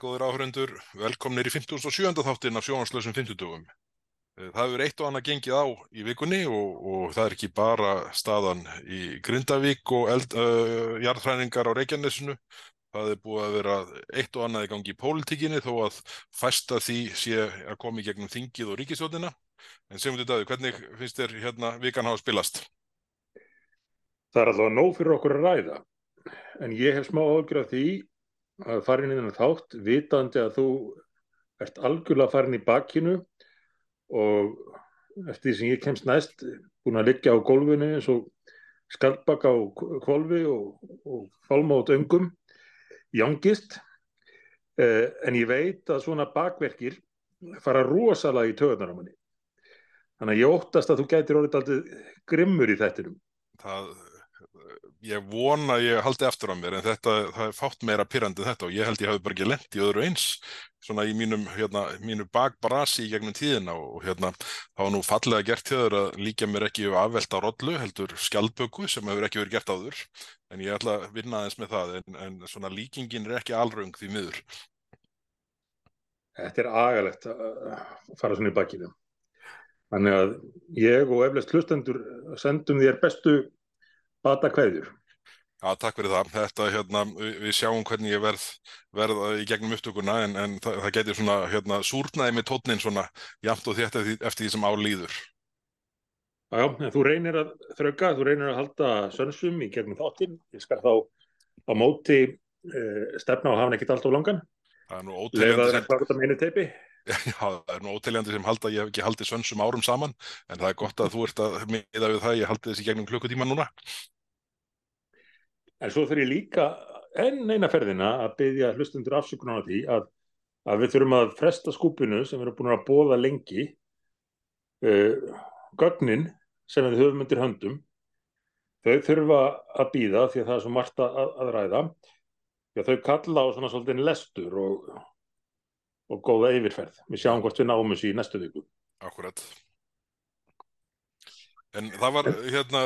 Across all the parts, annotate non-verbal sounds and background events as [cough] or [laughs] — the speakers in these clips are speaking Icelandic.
Góður áhörundur, velkomnir í 57. þáttin af sjónanslösum 50. Það hefur eitt og annað gengið á í vikunni og, og það er ekki bara staðan í Grindavík og uh, jarðhræningar á Reykjanesinu. Það er búið að vera eitt og annað í gangi í pólitíkinni þó að fæsta því sé að koma í gegnum þingið og ríkisjóðina. En segjum þetta, hvernig finnst þér hérna vikan hafa spilast? Það er alltaf nóg fyrir okkur að ræða, en ég hef smá ágjörð því að farin inn í þátt vitandi að þú ert algjörlega farin í bakkinu og eftir því sem ég kemst næst búin að liggja á gólfinu eins og skaldbaka á kvolfi og, og fálma át öngum jángist eh, en ég veit að svona bakverkir fara rosalega í töðunar á manni. Þannig að ég óttast að þú gætir orðið aldrei grimmur í þettinum Það ég vona að ég haldi eftir á mér en þetta, það er fátt meira pyrrandi þetta og ég held ég hafi bara ekki lendt í öðru eins svona í mínum, hérna, mínu bakbrasi í gegnum tíðina og hérna þá var nú fallega gert þér að líka mér ekki afvelt á rollu, heldur skjaldböku sem hefur ekki verið gert áður en ég ætla að vinna aðeins með það en, en svona líkingin er ekki alröng því miður. Þetta er agalegt að fara svona í bakinu þannig að ég og eflest hlustendur sendum þér bestu bata kveður. Já, takk fyrir það. Þetta, hérna, við sjáum hvernig ég verð, verð í gegnum upptökuna en, en það, það getur svona, hérna, súrnaði með tótnin svona jæmt og þétt eftir, því sem álýður. Já, en þú reynir að þrauka, þú reynir að halda sönsum í gegnum þáttinn. Ég skar þá á móti uh, stefna og hafa nekkit allt á langan. Það er nú óteljandi sem... [laughs] Já, það er nú óteljandi sem halda, ég hef ekki haldið sönsum árum saman, en það er gott að þú ert að miða við það, ég haldi þessi gegnum klukkutíma núna. En svo þurfir ég líka enn eina ferðina að byggja hlustundur afsökunar á því að, að við þurfum að fresta skúpinu sem við erum búin að bóða lengi uh, gögnin sem við höfum undir höndum þau þurfa að býða því að það er svo margt að, að ræða að þau kalla á svona svolítið lestur og, og góða yfirferð. Við sjáum hvort við náum þessu í næstu viku. Akkurat. En það var, hérna,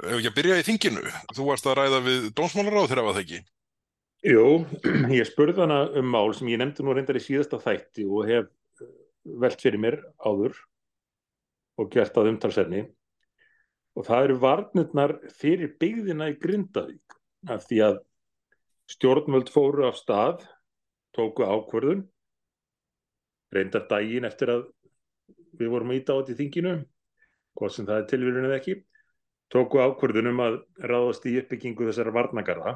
ef ekki að byrja í þinginu, þú varst að ræða við dónsmálaráð þegar var það ekki? Jú, [clears throat] ég spurði hana um mál sem ég nefndi nú reyndar í síðasta þætti og hef velt fyrir mér áður og gert að umtalsefni og það eru varnirnar fyrir byggðina í Grindavík af því að stjórnvöld fóru af stað, tóku ákvörðun, reyndar daginn eftir að við vorum ít á þetta í þinginu hvort sem það er tilvíðun eða ekki, tóku ákvörðunum að ráðast í uppbyggingu þessara varnagarða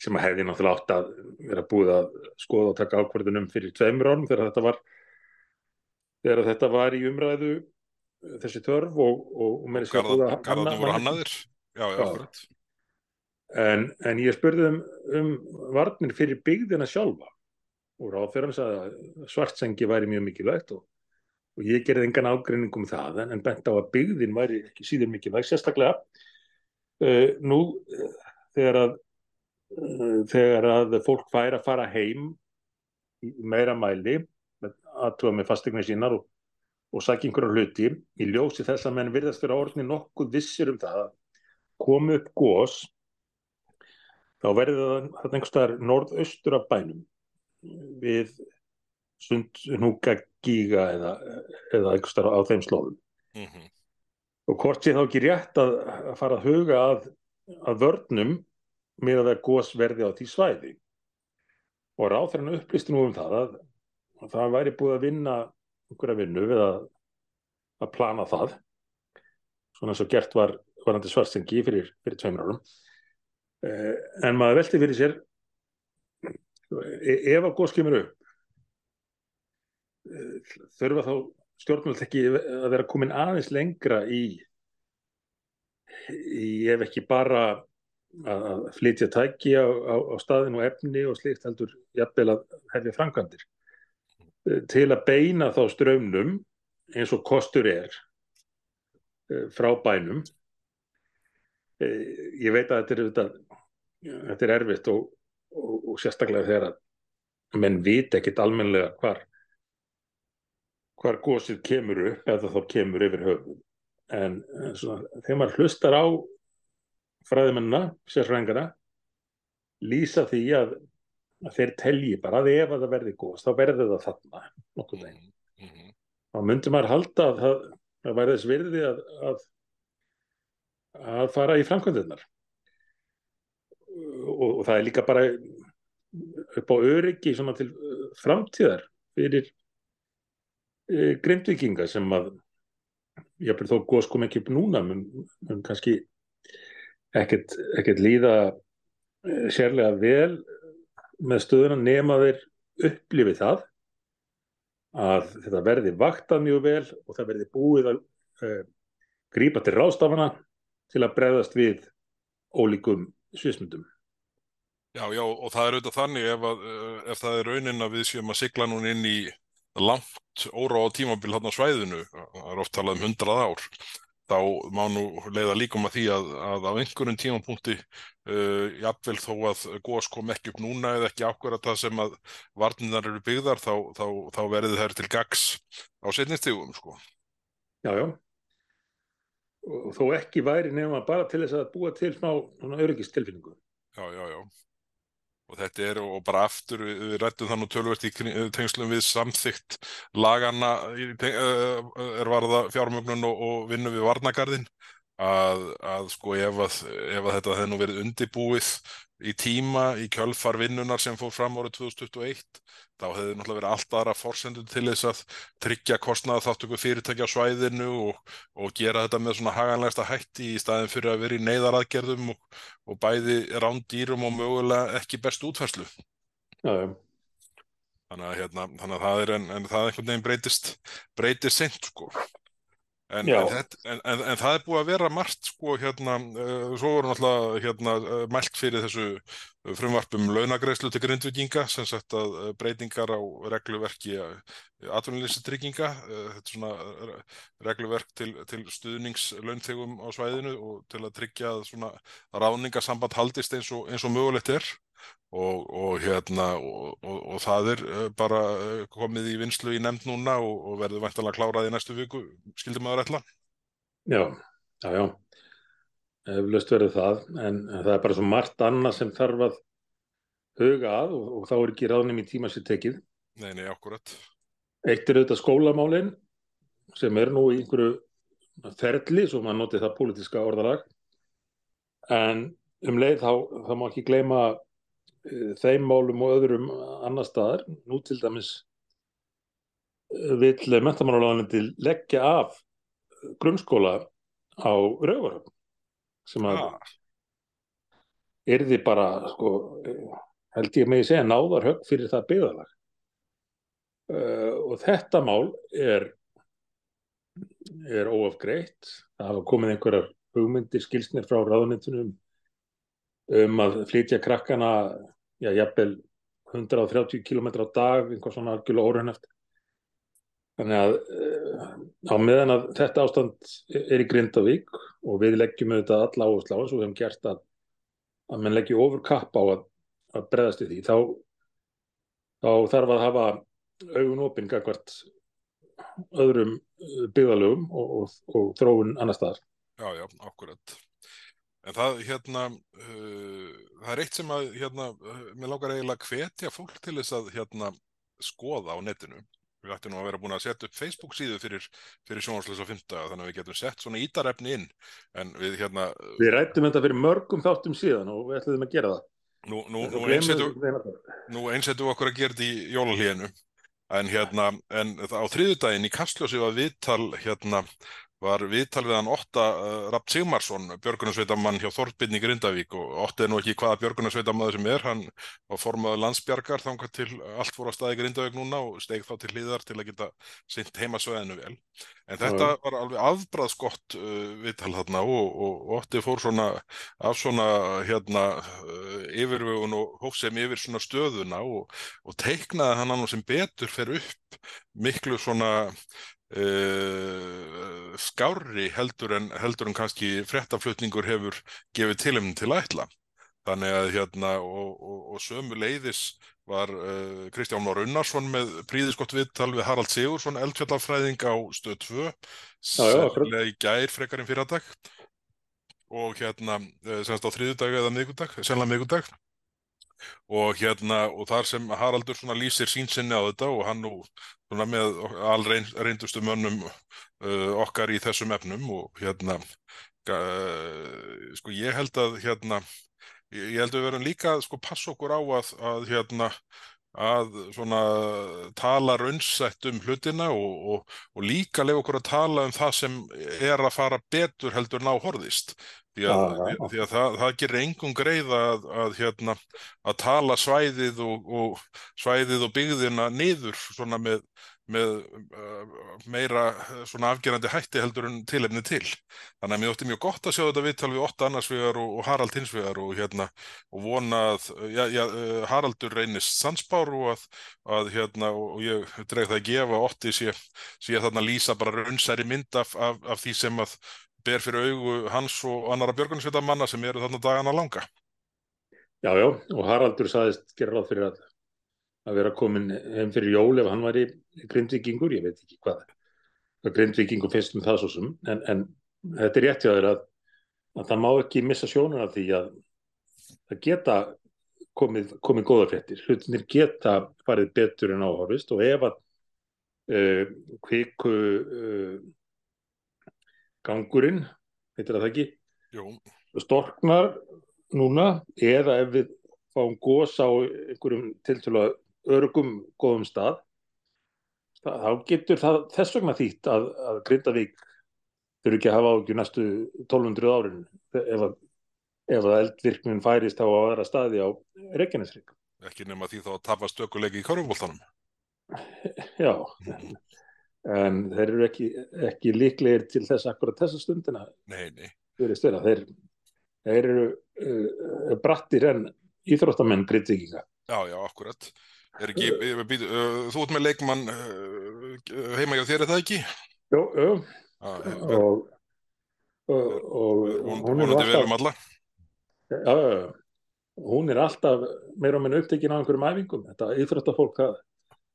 sem að hefði náttúrulega átt að vera búið að skoða og taka ákvörðunum fyrir tveimur árum þegar þetta var þegar þetta var í umræðu þessi törf og, og, og Garðarnir voru hannaðir. já, já, já. En, en ég spurði um, um varnir fyrir byggðina sjálfa. Og ráðferðan sagði að svartsengi væri mjög mikilvægt og og ég gerði engan ágreining um það en bent á að byggðin væri ekki síður mikilvæg sérstaklega uh, nú uh, þegar að uh, þegar að fólk fær að fara heim í meira mæli aðtúa með fastegna sínar og, og sækja einhverju hluti í ljósi þess að menn virðast vera orðni nokkuð vissir um það að komu upp gós þá verður það einhverstaðar norðaustur af bænum við Sundhnúka gíga eða, eða einhverstar á þeim slóðum. Mm -hmm. og hvort sé þá ekki rétt að, að fara að huga að, að vörnum með að það er gósverði á því svæði. Og ráþræna upplýstu nú um það að, að það væri búið að vinna einhverja vinnu við að að plana það svona eins og gert var varandi svarsengi fyrir, fyrir tveimur árum en maður velti fyrir sér e, ef að gós kemur upp þurfa þá stjórnvöld ekki að vera komin aðeins lengra í, í ef ekki bara að flytja tæki á, á, á staðin og efni og slikt heldur jafnvel að hefja framkvæmdir. Til að beina þá strömmnum eins og kostur er eh, frá bænum eh, ég veit að þetta er, þetta, þetta er erfitt og, og, og sérstaklega þegar að menn vit ekkit almenlega hvar hvar gósið kemur upp eða þá kemur yfir höfum en, svona, þegar maður hlustar á fræðimennina, sérfræðingana lýsa því að að þeir telji bara að ef að það verði góðs þá verði það þarna nokkuð veginn. Mm -hmm. Þá myndi maður halda að það, það væri þess virði að, að, að fara í framkvæmdunar. Og, og það er líka bara upp á öryggi svona til uh, framtíðar fyrir e, grindvikinga sem að ég hafði þó góðs kom ekki upp núna mun, mun kannski ekkert, ekkert líða e, sérlega vel með stöðuna nema þeir upplifið það að þetta verði vaktað mjög vel og það verði búið að e, grípa til rástafana til að bregðast við ólíkum svismundum. Já, já, og það er auðvitað þannig ef, að, ef það er raunin að við séum að sigla núna inn í langt óra á tímabil hann á svæðinu, það er oft talað um hundrað ár, þá má nú leiða líkum að því að, að á einhverjum tímapunkti, uh, jafnvel þó að góðs kom ekki upp núna eða ekki ákveðra það sem að varninar eru byggðar, þá, þá, þá verði þær til gags á setnistígum, sko. Já, já. Og þó ekki væri nefna bara til þess að búa til smá öryggistilfinningu. Já, já, já og þetta er og bara aftur við, rættum þannig tölvert í tengslum við samþygt lagana er varða fjármögnun og, og vinnu við varnagarðin að, að sko ef að, ef að þetta hefði nú verið undibúið í tíma í kjölfarvinnunar sem fór fram árið 2021 þá hefði náttúrulega verið allt aðra fórsendun til þess að tryggja kostnaða þáttöku fyrirtækja á svæðinu og, og gera þetta með svona haganlegsta hætti í staðin fyrir að vera í neyðaraðgerðum og, og bæði rándýrum og mögulega ekki best útfærslu. Já. Þannig að, hérna, þannig að það er en, en það einhvern veginn breytist, breytist sent sko. En, en, en, en það er búið að vera margt sko hérna, uh, svo voru náttúrulega hérna, uh, mælt fyrir þessu frumvarpum launagreislu til grindvikinga sem sagt að uh, breytingar á regluverki atvinnuleysistrygginga, þetta er svona regluverk til, til stuðningslaunþegum á svæðinu og til að tryggja að svona ráningasamband haldist eins og, eins og mögulegt er Og, og hérna og, og, og það er bara komið í vinslu í nefnd núna og verður vantilega klárað í næstu viku, skildi maður ætla? Já, já, já, eflust verður það, en það er bara svo margt annað sem þarf að huga að og þá er ekki ráðnum í tíma sér tekið. Nei, nei, akkurat. Eitt er auðvitað skólamálinn sem er nú í einhverju ferli, svo maður noti það pólitiska orðalag, en um leið þá, þá má ekki gleyma þeim málum og öðrum annar staðar. Nú til dæmis vill mentamálaráðanandi leggja af grunnskóla á Rauvarhöfn sem að ah. erði bara sko, held ég með að segja náðarhögg fyrir það byggðalag uh, og þetta mál er er óafgreitt það hafa komið einhverjar hugmyndir skilsnir frá ráðanitunum um að flytja krakkana já, jafnvel 130 km á dag, einhvað svona algjörlega óraunæft. Þannig að uh, á meðan að þetta ástand er í Grindavík og við leggjum auðvitað alla áherslu á þess og við hefum gert að, að mann leggja ofur kapp á að, að breðast í því, þá, þá þarf að hafa augun opinn gagvart öðrum byggðalögum og, og, og þróun annar staðar. Já, já, akkurat. En það, hérna, uh, það er eitt sem að, hérna, mér lákar eiginlega hvetja fólk til þess að, hérna, skoða á netinu. Við ættum nú að vera búin að setja upp Facebook síðu fyrir, fyrir og fymta, þannig að við getum sett svona ítarefni inn, en við, hérna... Við rættum þetta fyrir mörgum þáttum síðan og við ætlum að gera það. Nú, nú, nú einsettum við okkur að gera þetta í jólalíðinu, en hérna, en á þriðudaginn í Kastljósi var viðtal, hérna, var viðtal við hann Ótta uh, Rapp Sigmarsson, björgunarsveitamann hjá Þorpinni Grindavík og Ótti er nú ekki hvaða björgunarsveitamaður sem er, hann var formaður landsbjargar þangað til allt fór að staði Grindavík núna og steg þá til hlýðar til að geta sint heimasveðinu vel. En þetta var alveg afbræðskott uh, viðtal þarna og, og Ótti fór svona af svona hérna uh, yfirvögun og hófsem yfir svona stöðuna og, og teiknaði hann annars sem betur fer upp miklu svona Uh, skárri heldur en, heldur en kannski frettaflutningur hefur gefið tilum til ætla. Þannig að hérna og, og, og sömu leiðis var uh, Kristján Már Unnarsson með príðiskott viðtal við Harald Sigursson eldfjallafræðing á stöð 2 sérlega í gær frekarinn fyrir að dag og hérna uh, semst á þriðudag eða miðgudag, senlega miðgudag og hérna og þar sem Haraldur svona lýsir sínsinni á þetta og hann nú svona með allreindustu mönnum uh, okkar í þessum efnum og hérna uh, sko ég held að hérna ég held að við verðum líka að sko passa okkur á að, að hérna að svona tala raunsætt um hlutina og, og, og líka lefa okkur að tala um það sem er að fara betur heldur ná horðist því að, Já, já. því, að það, það gerir engum greið að, að, hérna, að tala svæðið og, og svæðið og byggðina niður svona með, með uh, meira svona afgerandi hætti heldur en tilefni til. Þannig að mér ótti mjög gott að sjá þetta viðtal við Otta annars vegar og, og Harald hins vegar og hérna og vona að já, já, uh, Haraldur reynist sansbár og að, að hérna og ég dreig það að gefa Otti sé, sé þarna lýsa bara raunsæri mynd af, af, af því sem að ber fyrir augu hans og annara björgunarsveitamanna sem eru þarna dagana langa. Já, já, og Haraldur saðist ráð fyrir að, að vera komin heim fyrir jól ef hann var í grindvikingur, ég veit ekki hvað, hvað grindvikingur finnst um það svo sem, en, en þetta er rétt hjá þér að, að það má ekki missa sjónuna því að það geta komið, komið góða fréttir, hlutinir geta farið betur en áhorfist og ef að uh, kviku uh, gangurinn, heitir það ekki, Jú, storknar núna eða ef við fáum gós á einhverjum tiltölulega örgum góðum stað þá getur það þess vegna þýtt að, að Grindavík þurfi ekki að hafa ágjur næstu 1200 árin ef að, ef að eldvirknin færist á aðra staði á Reykjanesrík. ekki nema því þá að tapa stökuleiki í körfubóltanum. Já, [laughs] en þeir eru ekki, ekki líklegir til þess akkurat þessa stundina Nei, nei. stöða. Þeir, þeir eru uh, brattir en íþróttamenn Grindvíkinga. Já, já, akkurat. Er ekki, uh, býtu, uh, þú ert með leikmann heima hjá þér, er það ekki? Jú, jú, Já, og, og, og hún, hún er alltaf um já, hún er alltaf meira og minna upptekin á einhverjum æfingum þetta íþróttafólk það,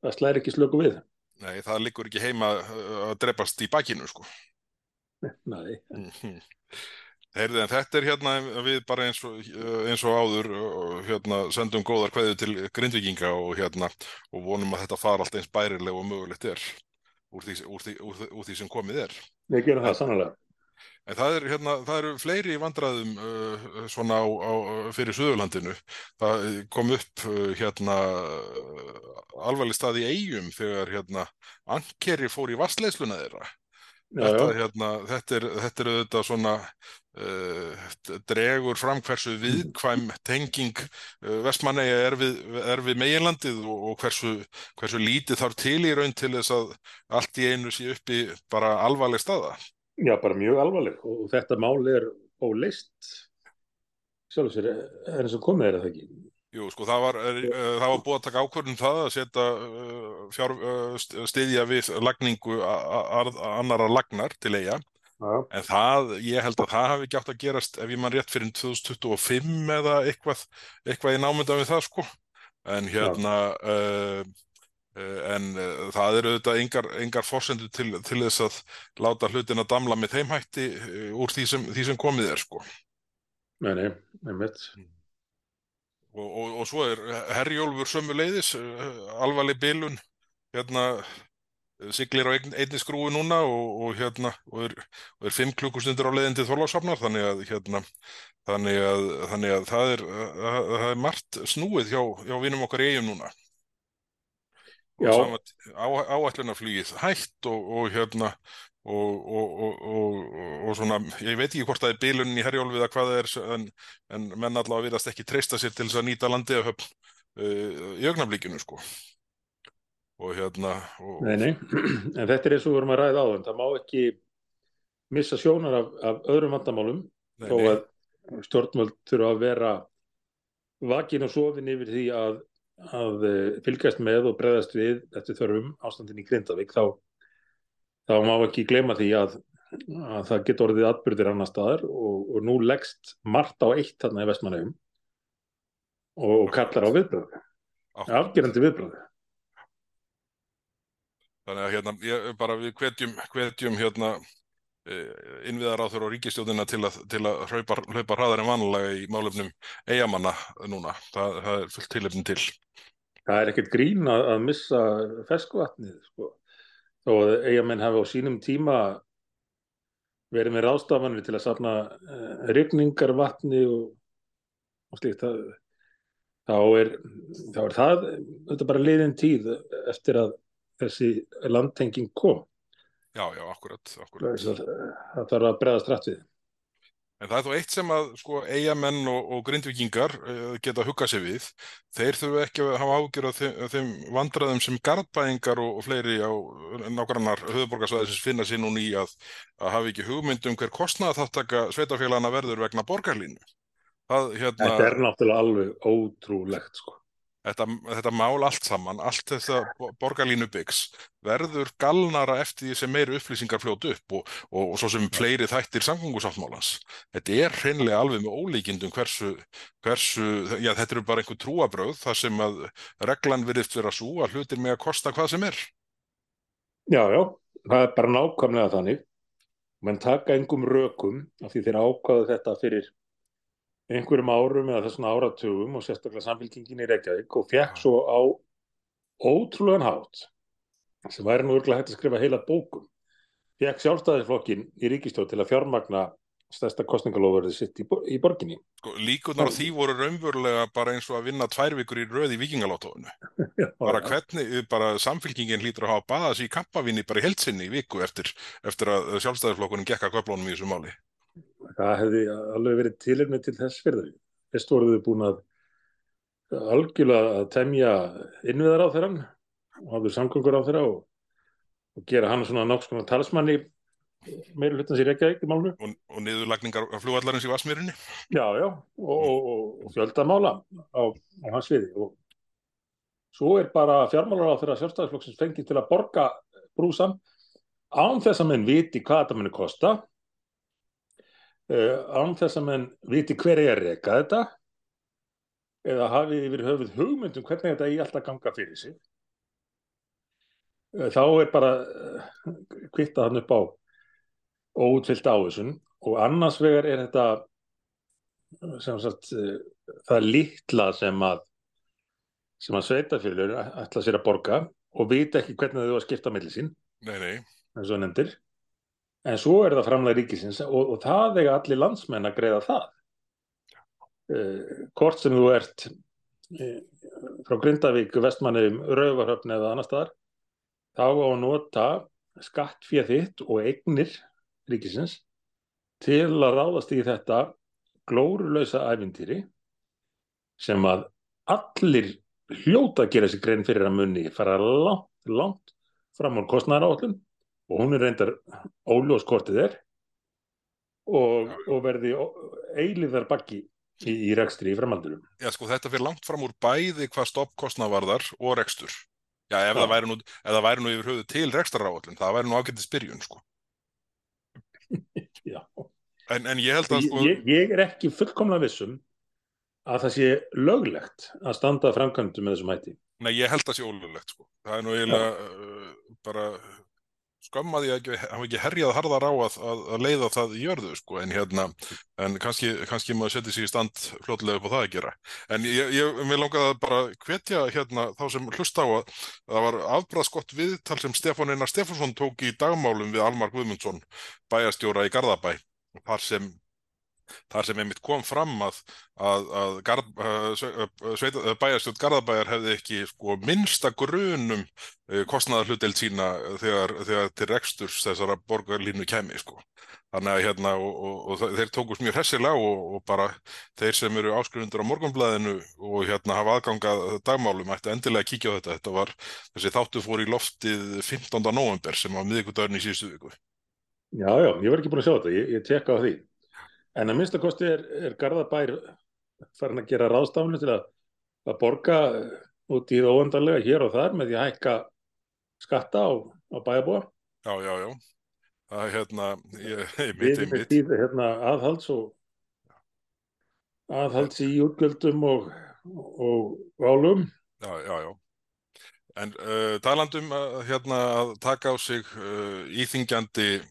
það slæri ekki slöku við Nei, það liggur ekki heima uh, að drepast í bakinu, sko. [laughs] Nei, Mhm. Heyrðu, en þetta er hérna við bara eins og, uh, eins og áður uh, hérna, sendum góðar kveðu til grindvikinga og hérna og vonum að þetta fara allt eins bærilega og mögulegt er úr því, úr því, úr því, úr því sem komið er. við gerum það sannlega En það, er, hérna, það eru fleiri vandræðum uh, svona á, á, fyrir Suðurlandinu. Það kom upp uh, hérna alvarleg stað í eigum þegar hérna ankeri fór í vassleisluna þeirra. já, Þetta, já, hérna, þetta, er, þetta er auðvitað svona uh, dregur fram hversu viðkvæm tenging uh, Vestmanneia er við, er við meginlandið og, og hversu, hversu lítið þarf til í raun til þess að allt í einu sé uppi bara alvarleg staða. Já, bara mjög alvarleg. Og þetta mál er óleist sjálf sér er eins og komið er það ekki? Jú, sko, það var, er, uh, það var búið að taka ákvörðun það að setja uh, fjár, uh, st- styðja við lagningu a- a- arð- annarra lagnar til eiga, en það, ég held að það hafi ekki átt að gerast ef ég mann rétt fyrir 2025 eða eitthvað, eitthvað í námynda við það, sko, en hérna, uh, en uh, það eru auðvitað engar, engar forsendur til, til þess að láta hlutina damla með þeim hætti uh, úr því sem, því sem komið er, sko. nei, nei, einmitt Og, og, og svo er Herjólfur sömuleiðis, uh, alvarleg bilun, hérna, siglir á ein, einni skrúi núna og, og hérna, og er, og er fimm klukkustundur á leiðin til Þorlákshafnar, þannig að, hérna, þannig að, þannig að það er, uh, það er margt snúið hjá, hjá vinum okkar eigum núna. Og Já. sama t- á, áætlunarflugið hætt og, og hérna, og, og, og, og, og svona, ég veit ekki hvort það er bilunin í Herjólfið að hvað það er, en, en menn allavega virðast ekki treysta sér til þess að nýta landið af höfn uh, í augnablikinu, sko. Og hérna, og, nei, nei, [clears throat] en þetta er eins og við vorum að ræða á það má ekki missa sjónar af, af öðrum vandamálum þó að stjórnvöld þurfa að vera vakin og sofin yfir því að, að eh, fylgjast með og bregðast við eftir þörfum ástandin í Grindavík þá, þá má ekki gleyma því að, að það getur orðið atbyrðir annar staðar og, og nú leggst margt á eitt þarna í Vestmannaugum og, og kallar á viðbröð átt- afgerandi viðbröð Þannig að hérna, ég, bara við hvetjum, hvetjum hérna innviðar á þurra og ríkistjóðina til að, til að hlaupa, hlaupa hraðar en vanlega í málefnum eigamanna núna. Það, það er fullt tilefnin til. Það er ekkert grín að, að missa ferskvatnið, sko. Þó að eigamenn hafi á sínum tíma verið með ráðstafanir til að safna uh, rigningarvatni og, og slíkt þá, er, þá er það þetta er bara liðin tíð eftir að þessi landtenging kom Já, já, akkurat, akkurat. það, það þarf að breðast rætt við En það er þó eitt sem að sko eigamenn og, og grindvikingar uh, geta huggað sér við. Þeir þurfu ekki að hafa ágjör af þeim, þeim vandraðum sem gardbæingar og, og fleiri á nákvæmnar höfuborgarsvæðisins finna sér núni í að, að hafa ekki hugmyndum hver kostnaða þáttaka sveitafélagana verður vegna borgarlínu. Það, hérna, Þetta er náttúrulega alveg ótrúlegt sko þetta, þetta mál allt saman, allt þetta borgarlínu byggs verður galnara eftir því sem meiri upplýsingar fljótu upp og, og, og svo sem fleiri þættir samgöngusáttmálans. Þetta er hreinlega alveg með ólíkindum hversu, hversu, já þetta eru bara einhver trúabröð þar sem að reglan virðist vera svo að hlutir með að kosta hvað sem er. Já, já, það er bara nákvæmlega þannig. Menn taka engum rökum af því þeir ákvaðu þetta fyrir einhverjum árum eða þessum áratugum og sérstaklega samfélkingin í Reykjavík og fekk svo á ótrúlegan hátt sem væri nú örgulega hægt að skrifa heila bókum fekk sjálfstæðisflokkin í ríkistjóð til að fjármagna stærsta kostningalofurði sitt í, í borginni. Sko, Líkunar á því voru raunverulega bara eins og að vinna tvær vikur í röð í vikingalótónu [laughs] bara hvernig, bara samfélkingin hlýtur að hafa baðað sér í kampavinni bara í heilsinni í viku eftir, eftir að sjálfstæðisflokkunin gekka köflónum í þessu máli það hefði alveg verið tilirni til þess fyrir þau. Fyrst voruð þau búin að algjörlega að temja innviðar á þeirra og hafðu samgöngur á þeirra og, og gera hann svona konar talsmanni meira hlutans í Reykjavík í málnu. Og, og niðurlagningar af fljóallarins í Vasmýrinni. Já, já, og, og fjöldamála á, á hans viði. Og svo er bara fjármálar á þeirra sjálfstæðisflokksins fengið til að borga brúsam án þess að menn viti hvað þetta muni kosta án þess að menn viti hver er að reyka þetta eða hafi yfir höfuð hugmyndum hvernig þetta í alltaf ganga fyrir sig uh, þá er bara uh, kvittað hann upp á óutfyllt áhersun og annars vegar er þetta sem sagt það litla sem að sem að sveitafélur ætla sér að borga og vita ekki hvernig þau að skipta melli sín. Nei, nei. eins og nefndir en svo er það framlega ríkisins og, og það eiga allir landsmenn að greiða það. Uh, hvort sem þú ert uh, frá Grindavík, Vestmannum, Rauvarhöfn eða annar staðar þá á að nota skatt fyrir þitt og eignir ríkisins til að ráðast í þetta glórulösa æfintýri sem að allir hljóta að gera sér grein fyrir að munni fara langt, langt fram á kostnæra áallum og hún er reyndar óljóskortið er og, og verði eiliðar bakki í, í rekstri í framhaldunum. Já sko þetta fyrir langt fram úr bæði hvað stoppkostnavarðar og rekstur. Já ef Já. það væri nú, nú yfir höfu til rekstraráallin það væri nú ágættið spyrjun sko. [laughs] Já. En, en ég held að sko... Ég, ég er ekki fullkomlega vissum að það sé löglegt að standa framkvæmdu með þessum hætti. Nei ég held að það sé ólöglegt sko. Það er nú eiginlega uh, bara skammaði að hafa ekki herjað harðar á að, að, að leiða það í jörðu sko en hérna, en kannski, kannski maður setja sér í stand fljóðlega upp á það að gera. En ég, ég vil langaði að bara hvetja hérna þá sem hlusta á að það var afbræðskott viðtal sem Stefán Einar Stefánsson tók í dagmálum við Almar Guðmundsson bæjastjóra í Garðabæ þar sem þar sem einmitt kom fram að, að, að garð, bæjarstjórn Garðabæjar hefði ekki sko, minnsta grunum uh, kostnaðar hlutdeild sína þegar, þegar til reksturs þessara borgarlínu kemi sko. Þannig að hérna og, og, og þeir tókust mjög hressilega og, og bara þeir sem eru áskrifundur á morgunblæðinu og hérna hafa aðgangað dagmálum ætti endilega að kíkja á þetta. Þetta var þessi þáttu fór í loftið 15. november sem var miðugudagurinn í síðustu viku. Já, já, ég var ekki búin að sjá þetta, ég, ég tekka á því. En að minnstakosti er, er Garðabær farin að gera ráðstafnu til að, að borga út í það óendarlega hér og þar með því að hækka skatta á, á bæjabúa. Já, já, já. Það er hérna, ég, ég mitt, ég mitt. Tíð, hérna aðhalds og aðhalds í útgjöldum og, og álum. Já, já, já. En uh, talandum uh, hérna að taka á sig uh, íþingjandi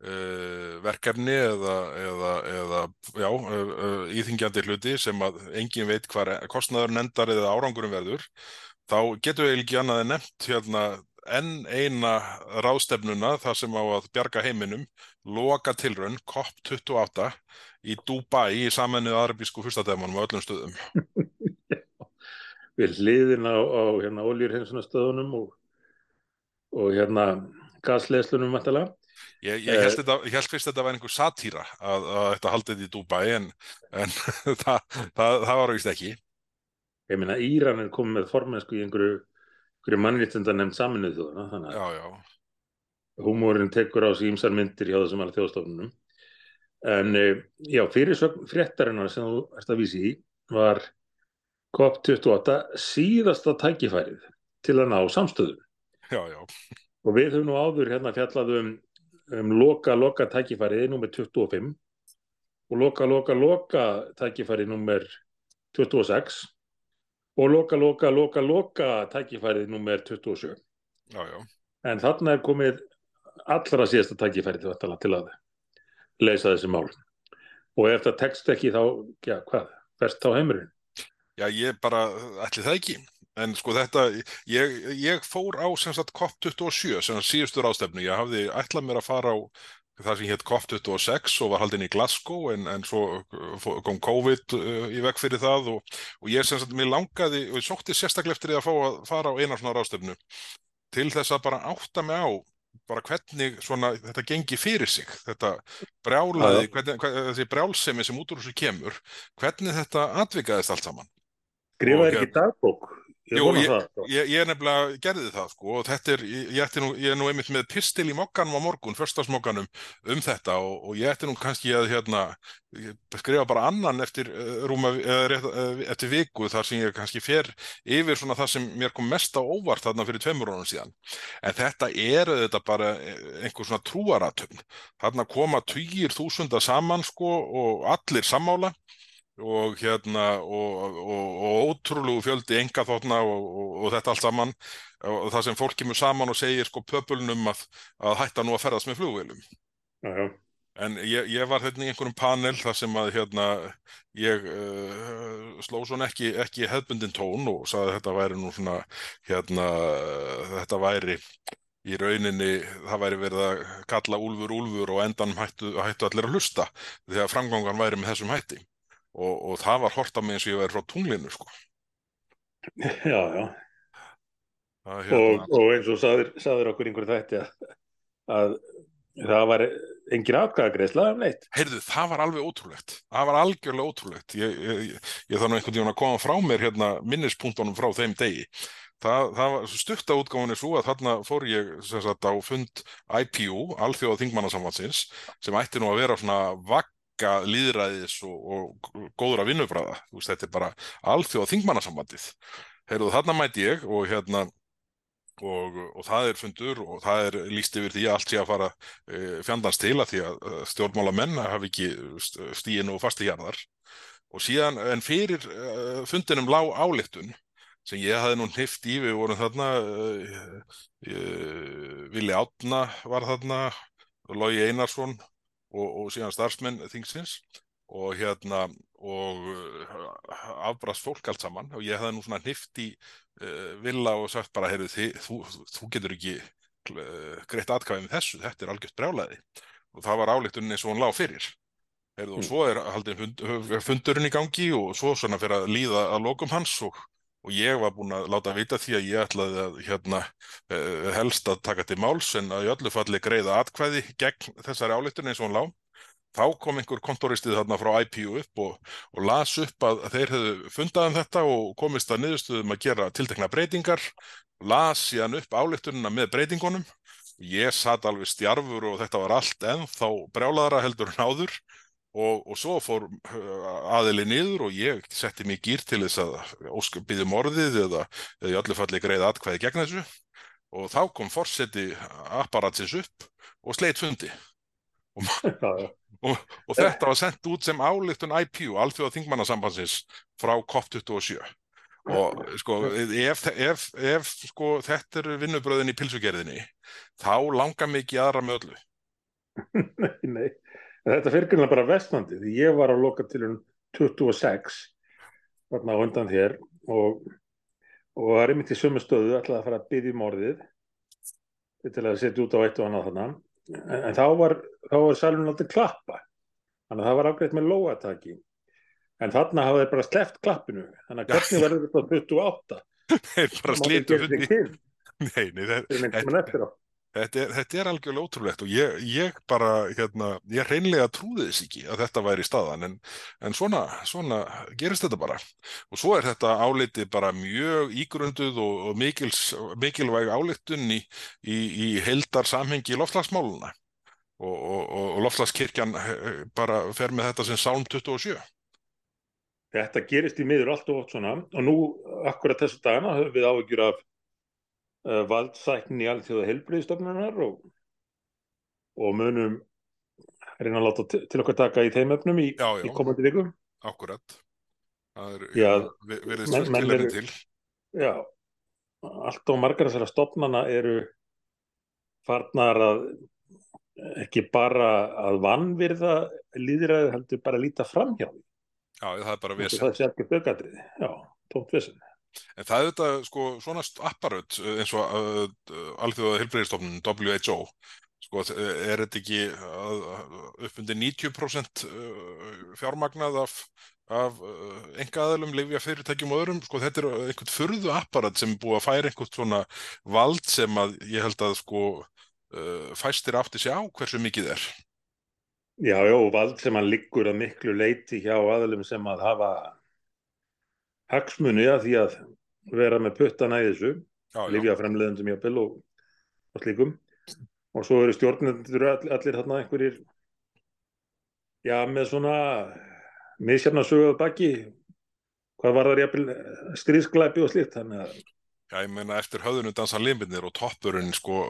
verkefni eða, eða, eða já, uh, uh, íþingjandi hluti sem að engin veit hvað kostnaður nendar eða árangurum verður, þá getur við ekki annað en nefnt hérna enn eina ráðstefnuna þar sem á að bjarga heiminum, loka tilraun, COP28 í Dubai í samennuð arabísku fyrstadæmanum á öllum stöðum. [laughs] Við hliðin á, á hérna, oljurhensunastöðunum og, og hérna gasleslunum vantilega. Ég, ég held, þetta, ég held fyrst að þetta var einhver satýra að, að þetta haldið í Dubai en, en [laughs] það, það, það var vist ekki. Ég minna Íran er komið með formensku í einhverju, einhverju mannréttenda nefnd saminuð þjóðana þannig Já, já. að húmórin tekur á sig ímsar myndir hjá þessum alveg þjóðstofnunum. En eh, já, fyrirsögn fréttarinnar sem þú ert að vísi í var COP28 síðasta tækifærið til að ná samstöðum. Já, já. Og við höfum nú áður hérna fjallað um, um loka, loka tækifærið nummer 25 og loka, loka, loka tækifærið nummer 26 og loka, loka, loka, loka tækifærið nummer 27. Já, já. En þarna er komið allra síðasta tækifærið til að leysa þessi mál. Og ef það tekst ekki þá, já, hvað, verst á heimurinn? Já, ég bara, ætli það ekki. En sko þetta, ég, ég fór á sem sagt COP27, sem síðustur ástefnu. Ég hafði ætlað mér að fara á það sem hétt COP26 og var haldinn í Glasgow en, en svo kom COVID uh, í vekk fyrir það og, og ég sem sagt, mér langaði og ég sótti sérstaklega eftir því að að fara á eina svona rástefnu til þess að bara átta mig á bara hvernig svona þetta gengi fyrir sig, þetta brjálaði, hvernig, hvernig, þessi brjálsemi sem út úr þessu kemur, hvernig þetta atvikaðist allt saman. Skrifaði ekki dagbók? Ég, Jú, ég, sko. ég, ég nefnilega gerði það sko og þetta er, ég ætti nú, ég er nú einmitt með pistil í mokkanum á morgun, förstasmokkanum um þetta og, og ég ætti nú kannski að hérna, skrifa bara annan eftir uh, rúma, uh, uh, eftir viku þar sem ég kannski fer yfir svona það sem mér kom mest á óvart þarna fyrir tveimur ánum síðan. En þetta er þetta bara einhver svona trúaratöfn. Þarna koma týjir þúsunda saman sko og allir sammála og hérna og, og, og ótrúlegu fjöldi enga þóttna og, og þetta allt saman. Og það sem fólk kemur saman og segir sko pöpulnum að, að hætta nú að ferðast með flugvelum já, já. en ég, ég var hérna í einhverjum panel þar sem að hérna ég uh, sló svona ekki, ekki hefbundin tón og saði að þetta væri nú svona hérna þetta væri í rauninni það væri verið að kalla úlfur úlfur og endan hættu, hættu allir að hlusta því að framgangan væri með þessum hætti og, og það var hort á mig eins og ég væri frá tunglinu sko. Já, já. Það, hérna... og, og eins og saður, saður okkur einhverju þætti að, að það var engin afkvæðagreisla af neitt. Heyrðu, það var alveg ótrúlegt. Það var algjörlega ótrúlegt. Ég, ég, ég þarf nú einhvern veginn að koma frá mér hérna minnispunktunum frá þeim degi. Það, það var stutta útgáðinni svo að þarna fór ég sagt, á fund IPU, Alþjóða Þingmannasamvansins, sem ætti nú að vera svona vagn auka líðræðis og, og góður að vinnufræða, þetta er bara alþjóða þingmannasambandið. Heyrðu þarna mæti ég og hérna og, og það er fundur og það er líst yfir því að allt sé að fara e, fjandans til að því að stjórnmála menn hafi ekki stíðin og fasti hjarðar og síðan en fyrir uh, fundinum lág áliktun sem ég hafði nú hnift í. Við vorum þarna uh, uh, Vili Átna var þarna Lógi Einarsson og, og síðan starfsmenn þingsins og hérna og uh, afbrast fólk allt saman. Og ég hefði nú svona hnift í uh, villa og sagt bara heyrðu þið, þú, þú getur ekki uh, greitt atkvæðið með þessu, þetta er algjört brjálæði. Og það var álíktunni eins og hún lág fyrir. Heyrðu og mm. svo er haldið fund, fundurinn í gangi og svo svona fyrir að líða að lokum hans og, og ég var búin að láta vita því að ég ætlaði að hérna uh, helst að taka til máls en að í öllu falli greiða atkvæði gegn þessari álíktunni eins og hún lág þá kom einhver kontoristið þarna frá IPU upp og, og las upp að þeir hefðu fundað um þetta og komist að niðurstuðum að gera tiltekna breytingar, las síðan upp álíktununa með breytingunum. Ég satt alveg stjarfur og þetta var allt ennþá brjáladara heldur en áður og, og svo fór uh, aðili niður og ég setti mig gýr til þess að byggðum orðið eða, eða í öllu falli greið atkvæði gegn þessu. Og þá kom fórseti apparatsins upp og sleitt fundi. Og, [laughs] og, og þetta var sendt út sem álíktun IPU, Alþjóða Þingmannasambansins frá COP27. Og sko ef, ef, ef sko þetta er vinnubröðin í pilsugerðinni þá langar mikið aðra með öllu. [laughs] Nei, nei. En Þetta fyrir grunna bara vestnandi því ég var á loka til 26 þarna á undan þér og, og var einmitt í sömu stöðu ætlaði að fara að byggja um orðið til að setja út á eitt og annað þarna. En, en þá var, var salun aldrei klappa þannig að það var ágreitt með lóataki en þarna hafa þeir bara sleppt klappinu þannig að hvernig verður þetta 28 Þeir bara Það til. Nei, nei, það, fyrir Þetta er, þetta er algjörlega ótrúlegt og ég, ég bara, hérna, ég hreinlega trúði þess ekki að þetta væri staðan en, en svona, svona gerist þetta bara. Og svo er þetta áliti bara mjög ígrunduð og, og mikils, mikilvæg álitun í, í, í heildar samhengi loftslagsmáluna og, og, og loftslagskirkjan eh, bara fer með þetta sem Sálm 27. Þetta gerist í miður allt og oft svona og nú akkurat þessu dagana höfum við áhyggjur af uh, valdsæknin í alþjóða helbriðstofnunar og, og munum reyna að láta til okkar taka í þeim öfnum í, í komandi vikum. Akkurat. Það er, Já, við, menn- fullt menn tilefni eru- til. Já, allt og margar þessara stofnana eru farnar að ekki bara að vannvirða líðræði heldur bara að líta framhjá því. Já, það er bara vesen. Það sé ekki bögadrið. Já, tómt vesen. En það er þetta, sko, svona apparöð eins og uh, alþjóða helbriðistofnun WHO, sko, er þetta ekki upp undir 90% uh, fjármagnað af, af uh, engaðalum, lifja fyrirtækjum og öðrum, sko, þetta er einhvern furðu apparat sem búið að færa einhvern svona vald sem að ég held að, sko, uh, fæstir átti sig á hversu mikið er. Já, já, vald sem hann liggur að miklu leiti hjá aðlum sem að hafa hagsmuni að því að vera með puttana í þessu, lifja fremleðendum jafnvel og, og slíkum. Og svo eru stjórnendur all, allir þarna einhverjir, já, með svona misjafna söguð baki, hvað var það jafnvel stríðsklæpi og slíkt, þannig að Já, ég meina eftir höfðunum dansa limbirnir og toppurinn sko,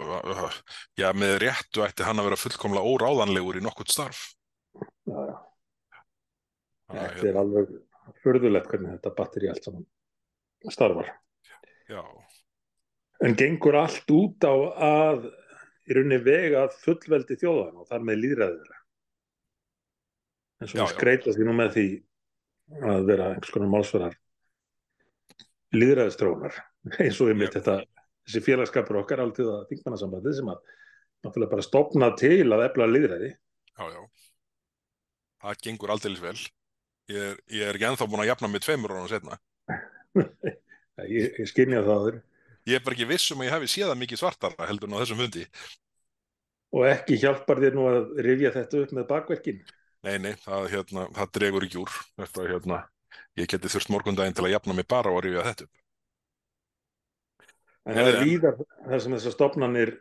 já, með réttu ætti hann að vera fullkomlega óráðanlegur í nokkurt starf. já, já, þetta er alveg furðulegt hvernig þetta batteri allt saman starfar. Já, En gengur allt út á að í rauninni vega fullveldi þjóðan og þar með líðræðið þeirra. En svo við skreita því nú með því að vera einhvers konar málsverðar líðræðistrónar [laughs] eins og einmitt Já. þetta þessi félagskapur okkar aldrei að þingmannasambandi sem að náttúrulega bara stopna til að efla líðræði. já, já. Það gengur aldeilis vel. Ég er, ég er ekki ennþá búin að jafna mig tveimur ára setna. [laughs] Ég, ég skynja það aður Ég er bara ekki viss um að ég hafi séð það mikið svartara heldur en á þessum fundi. og ekki hjálpar þér nú að rifja þetta upp með bakverkin. Nei, nei, það, hérna, það dregur ekki úr. Þetta, hérna, ég geti þurft morgundaginn til að jafna mig bara og að rifja þetta upp. En það er víðar þar sem þessar stofnanir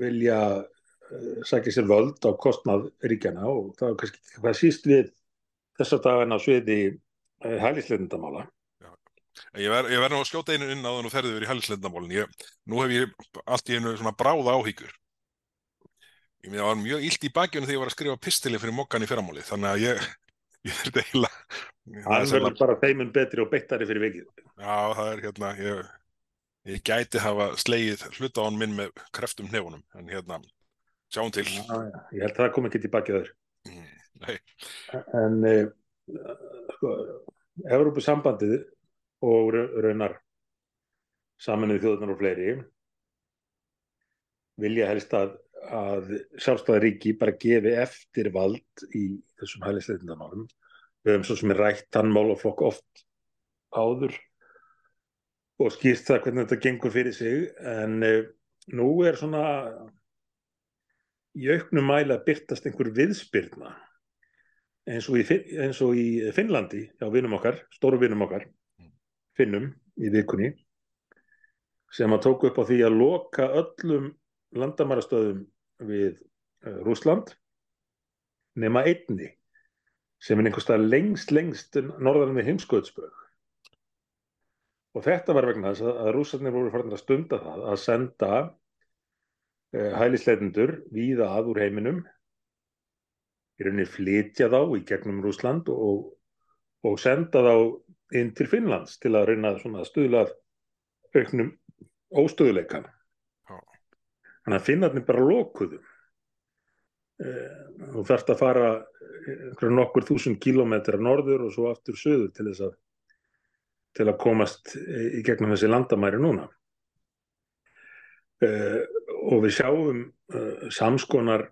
vilja uh, sækja sér völd á kostnað ríkjana og það er kannski hvað síst við þessa dagana á sviði uh, hælisleitindamála. Ég verð ver nú að skjóta einu inn á þann og ferði yfir í hælisleindamálin. Ég, nú hef ég allt í einu svona bráða áhyggjur. Ég meina, það var mjög illt í bakjunum þegar ég var að skrifa pistili fyrir mokkan í fyrramáli. Þannig að ég, [laughs] ég þurfti eiginlega... það er verður bara þeimun betri og beittari fyrir vikið. Já, það er hérna, ég, ég gæti hafa slegið hluta á hann minn með kreftum hnefunum. En hérna, sjáum til. Já, já, ég held að það kom ekki til bakið öður. Mm, Nei, En uh, sko, Evrópusambandið og ra- raunar saminuð þjóðunar og fleiri vilja helst að, að sjálfstæða ríki bara gefi eftir vald í þessum hælisleitindamálum. Við höfum svo sem er rætt þann málaflokk oft áður og skýrt það hvernig þetta gengur fyrir sig. En uh, nú er svona í auknum mæla byrtast einhver viðspyrna eins og í, eins og í Finnlandi hjá vinum okkar, stóru vinum okkar Finnum í vikunni sem að tóku upp á því að loka öllum landamærastöðum við uh, Rússland nema einni sem er einhvers staðar lengst lengst norðan við heimskautsbög og þetta var vegna þess að, rússarnir voru farin að stunda það að senda uh, hælisleitendur víða að úr heiminum í rauninni flytja þá í gegnum Rússland og, og senda þá inn til Finnlands til að reyna svona að stuðla auknum óstöðuleika. Já. Þannig að Finnarnir bara lokuðu þú þarft að fara einhverja nokkur þúsund kílómetra norður og svo aftur söður til þess að til að komast í gegnum þessi landamæri núna og við sjáum samskonar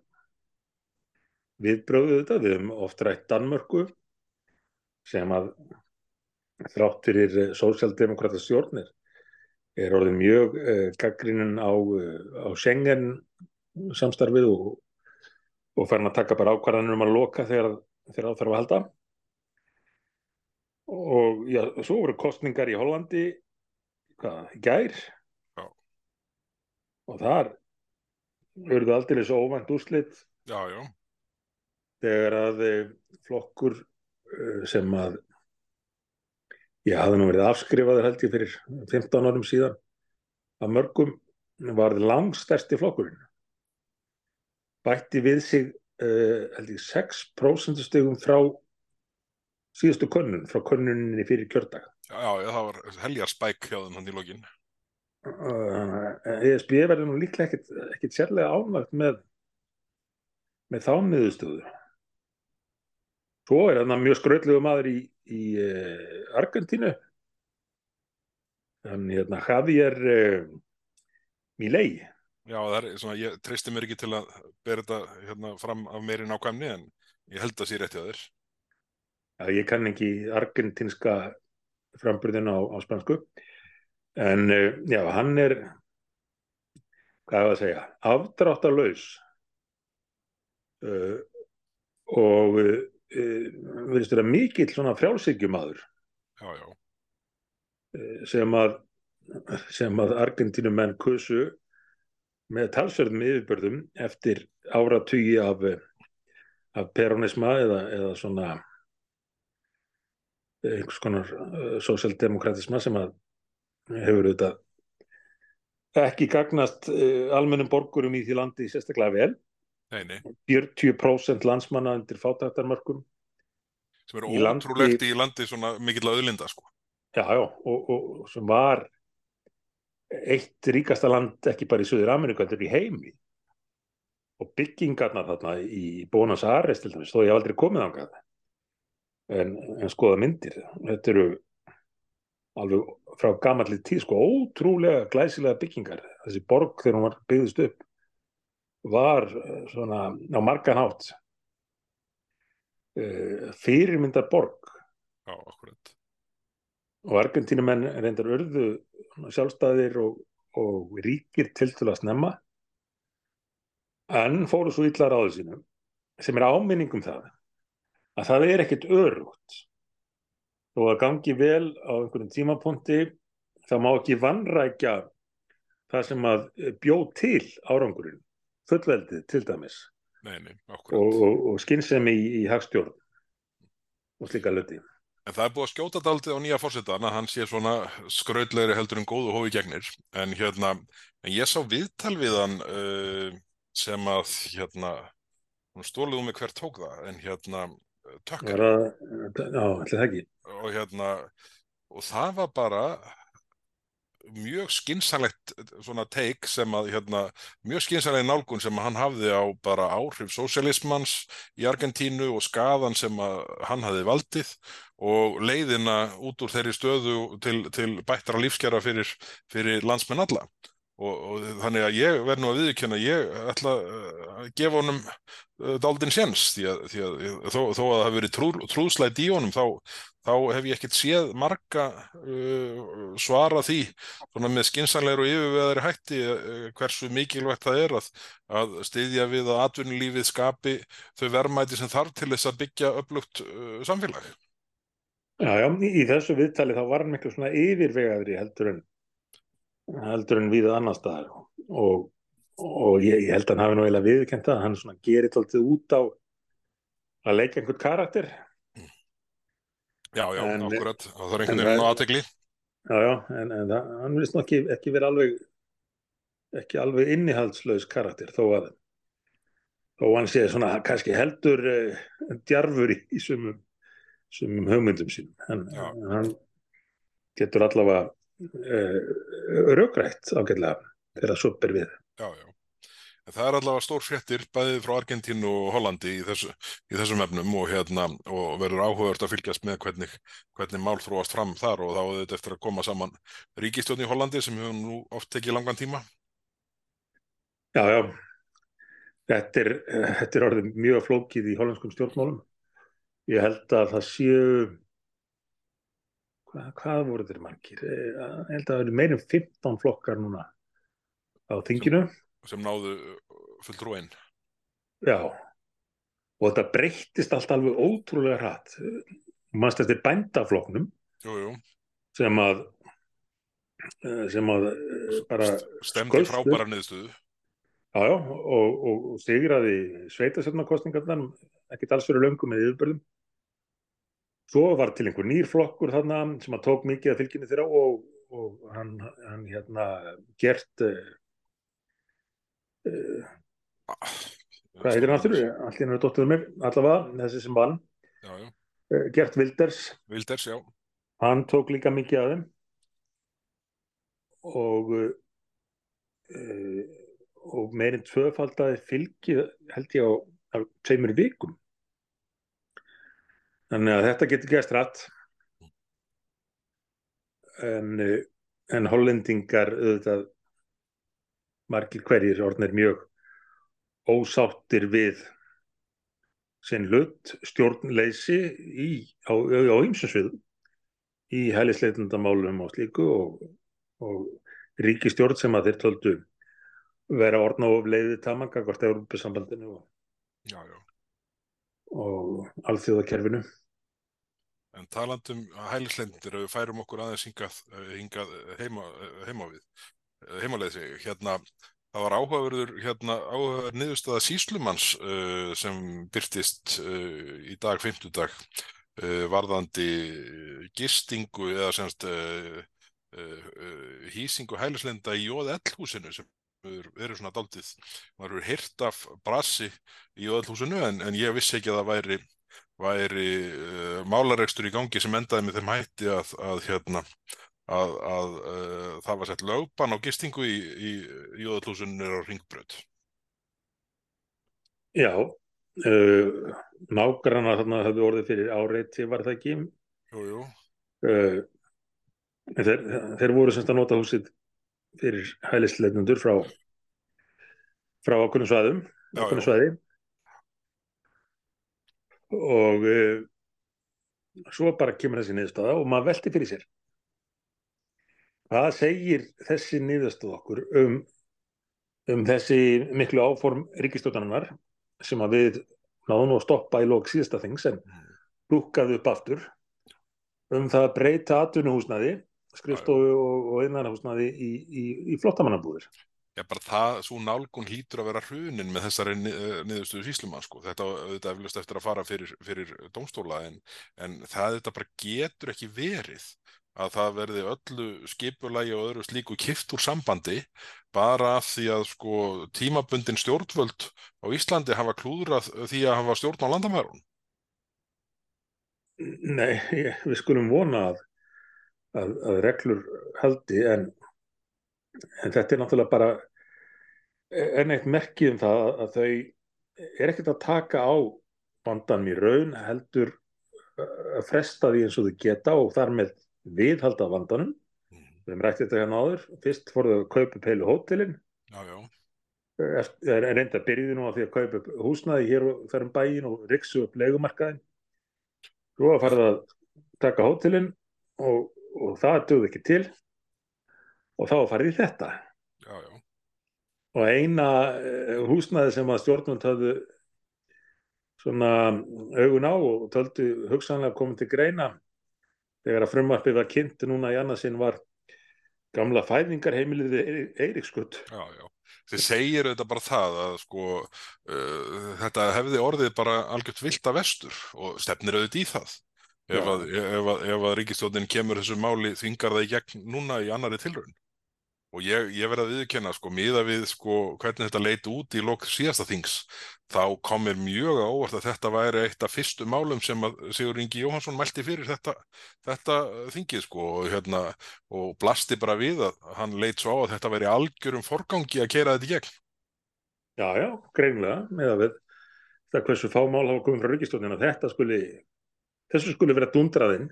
viðbröðu þetta, við höfum oft rætt Danmörku sem að þrátt fyrir sósjaldemokrata stjórnir er orðið mjög eh, gaggrinin á, á Schengen samstarfið og, og farin að taka bara ákvarðanir um að loka þegar, þegar það þarf að halda. Og já, svo voru kostningar í Hollandi hvað, gær? Já. og þar verður aldrei svo óvænt úrslit. Já, já, þegar að eh, flokkur eh, sem að ég hafði nú verið afskrifaður held ég fyrir 15 árum síðan að mörgum var langstærsti flokkurinn. Bætti við sig uh, held ég 6% stegum frá síðustu könnun, frá könnuninni fyrir kjördag. Já, það var heljar spæk hjá þeim hann í lokin. uh, ESB verður nú líklega ekkit, ekkit sérlega ánvægt með með þá niðurstöðu svo er þarna mjög skröldlegu maður í, í uh, Argentínu. Hann hérna Javier uh, Milei. Já, það er svona, ég treysti mér ekki til að bera þetta hérna fram af meiri nákvæmni en ég held að sé rétti að þér. Já, ég kann ekki argentinska framburðin á, á spansku en uh, já, hann er hvað er að segja afdráttarlaus uh, og verðist vera mikill svona frjálsíkjumadur Já, já, uh, sem að sem að Argentínumenn kusu með talsverðum yfirbörðum eftir áratugi af, af peronisma eða, eða svona einhvers konar uh, sósjaldemokratisma sem að hefur auðvitað ekki gagnast uh, almennum borgurum í því landi sérstaklega vel. Nei, nei, 40% landsmanna undir fátæktarmörkum. sem eru ótrúlegt í landi svona mikill auðlinda, sko. Já, já, og, og sem var eitt ríkasta land ekki bara í Suður Ameríku, heldur í heimi. Og byggingarnar þarna í Bónas Ares til dæmis, þó ég hef aldrei komið ángað. En, en skoða myndir, þetta eru alveg frá gamalli tíð, sko, ótrúlega glæsilega byggingar. Þessi borg þegar hún var byggðist upp var eh, svona á margan hátt uh, fyrirmyndar borg Já, akkurat. og Argentínumenn reyndar urðu sjálfstæðir og, og ríkir til til að snemma en fóru svo illa ráðu sínum sem er áminning um það að það er ekkert örugt og að gangi vel á einhverjum tímapunkti þá má ekki vannrækja það sem að bjó til árangurinn fullveldið til dæmis Nei, nei, og, og, og skynsemi í, í hagstjórn og slíka löti En það er búið að skjóta daldið á nýja fórsetan að hann sé svona skrautlegri heldur en góðu hófi gegnir. En hérna, en ég sá viðtal við hann uh, sem að, hérna, stóluðu mig hver tók það, en hérna, tökkar. Var að, já, ætli það ekki og hérna og það var bara mjög skynsalegt svona teik sem að hérna, mjög skynsaleg nálgun sem að hann hafði á bara áhrif sósialismans í Argentínu og skaðan sem að hann hafði valdið og leiðina út úr þeirri stöðu til, til bættara lífskjara fyrir, fyrir landsmenn alla og, og þannig að ég verð nú að viðkjöna ég ætla uh, að gefa honum uh, daldinn séns því að, því að þó, þó að það hafi verið trú, trúðslætt í honum þá, þá hef ég ekkert séð marga uh, svara því svona með skinsanlegur og yfirveðari hætti uh, hversu mikilvægt það er að, að styðja við að atvinnulífið skapi þau verðmæti sem þarf til þess að byggja upplugt uh, samfélag. Já, já, í þessu viðtali þá var hann miklu svona yfirvegaðri heldur en heldur en við annar staðar og, og ég, ég held að hann hafi nú eiginlega viðkent það, hann svona gerir tóltið út á að leika einhvern karakter. Já, já, En- akkurat, það er einhvern veginn aðtegli. já, já, en, en það, hann vilist nú ekki, ekki verið alveg ekki alveg innihaldslaus karakter þó að þó hann sé svona kannski heldur uh, djarfur í, í sumum, sumum hugmyndum sínum. En hann getur allavega uh, rökrætt ágætlega þegar svo ber við Já, já. En það er allavega stór fréttir bæðið frá Argentínu og Hollandi í, þessu, í þessum efnum og, hérna, og verður áhugavert að fylgjast með hvernig, hvernig mál þróast fram þar og þá er þetta eftir að koma saman ríkistjórn í Hollandi sem hefur nú oft tekið langan tíma. Já, já. Þetta er, þetta er orðið mjög flókið í hollenskum stjórnmálum. Ég held að það séu, hvað, hvað voru þeir margir? Ég held að það eru meirum 15 flokkar núna á þinginu. Sem, sem náðu fulltrúin. Já, og þetta breyttist allt alveg ótrúlega hratt. Mannst eftir bændafloknum Jú, jú. sem að sem að bara Stemdi frábæra niðurstöðu. Já, já, og, og, og sigraði sveitasöfnarkostningarnar, ekkert alls fyrir löngum með yfirbörðum. Svo var til einhver nýr flokkur þarna sem að tók mikið af fylginni þeirra og, og hann, hann hérna gert, uh, uh, hvað heitir hann aftur? Allir hann er dóttuður mér, allavega, þessi sem vann, Já, já. uh, Gert Wilders, Vilders, já. hann tók líka mikið af þeim og og meirinn tvöfaldaði fylgi held ég á tveimur vikum þannig að þetta getur gæst rætt en uh, en hollendingar auðvitað margir hverjir orðnir mjög ósáttir við sinn hlut stjórnleysi í, á, á ýmsum sviðum í hælisleitundamálum og slíku og, og ríkistjórn sem að þeir töldu vera orðna of leiðið tamanga hvort Európa-sambandinu og, Já, já. og alþjóðakerfinu. En talandum hælislendir, ef við færum okkur aðeins hingað, hingað heima, heima við, heimaleið sig, hérna, það var áhugaverður, hérna, áhugaverður niðurstaða síslumanns uh, sem byrtist uh, í dag, fimmtudag, uh, varðandi gistingu eða semst hýsingu hælislenda í Jóð-Ell-húsinu sem eru svona daldið, maður eru hirt af brasi í Jóð-Ell-húsinu en, en ég vissi ekki að það væri væri uh, málaregstur í gangi sem endaði með þeim hætti að, að hérna að, að uh, það var sett lögban á gistingu í, í, í Jóðalúsunir á Ringbröð. Já, uh, nágranna þarna hafði orðið fyrir áreiti var það ekki. Jú, jú. Þeir, þeir voru semst að nota húsið fyrir hælisleitnundur frá frá Já, okkunnum já. svæði og uh, svo bara kemur þessi niðurstaða og maður velti fyrir sér. Hvað segir þessi niðurstaða okkur um, um þessi miklu áform ríkistjóðanar sem að við náðum að stoppa í lók síðasta þings en lúkkaði upp aftur um það að breyta atvinnuhúsnaði skrifstofu og, og innanhúsnaði í, í, í flottamannabúðir Já, bara það, svo nálgun hlýtur að vera hrunin með þessari eh, niðurstöðu síslumann, sko. Þetta auðvitað eflust eftir að fara fyrir, fyrir dómstóla en, en það þetta bara getur ekki verið að það verði öllu skipulagi og öðru slíku kift úr sambandi bara því að sko tímabundin stjórnvöld á Íslandi hafa klúðrað því að hafa stjórn á landamærun. Nei, ég, við skulum vona að, að, að reglur haldi en, en þetta er náttúrulega bara enn eitt merkið um það að þau er ekkert að taka á vandanum í raun heldur að fresta því eins og þau geta og þar með viðhalda vandanum. Við hefum rætt þetta hérna áður. Fyrst fór þau að kaupa upp heilu hótelin Já, já, en reynda byrjuði nú á því að kaupa húsnaði hér og þar um bæin og riksu upp leigumarkaðin. Svo að fara að taka hótelin og, og það dögði ekki til og þá að fara í þetta. Og eina eh, húsnaði sem að stjórnvöld hafðu svona augun á og töldu hugsanlega komið til greina þegar að frumvarpið var kynnt núna í annarsinn var gamla fæðingarheimilið Eiríkskutt. Já, já. Þið segir þetta bara það að sko uh, þetta hefði orðið bara algjört vilt að vestur og stefnir auðvitað í það. Ef að, ef að, ef að ríkistjóðin kemur þessu máli þvingar það í gegn núna í annari tilraun. Og ég, ég verð að viðkenna sko, miða við sko hvernig þetta leit út í lok síðasta þings, þá kom mér mjög á óvart að þetta væri eitt af fyrstu málum sem að Sigur Ingi Jóhansson mælti fyrir þetta, þetta þingið sko og, hérna, og blasti bara við að hann leit svo á að þetta væri algjörum forgangi að kera þetta í gegn. Já, já, greinilega, með að við það hversu fá mál hafa komið frá ríkistjórnina þetta skuli, þessu skuli vera dundraðinn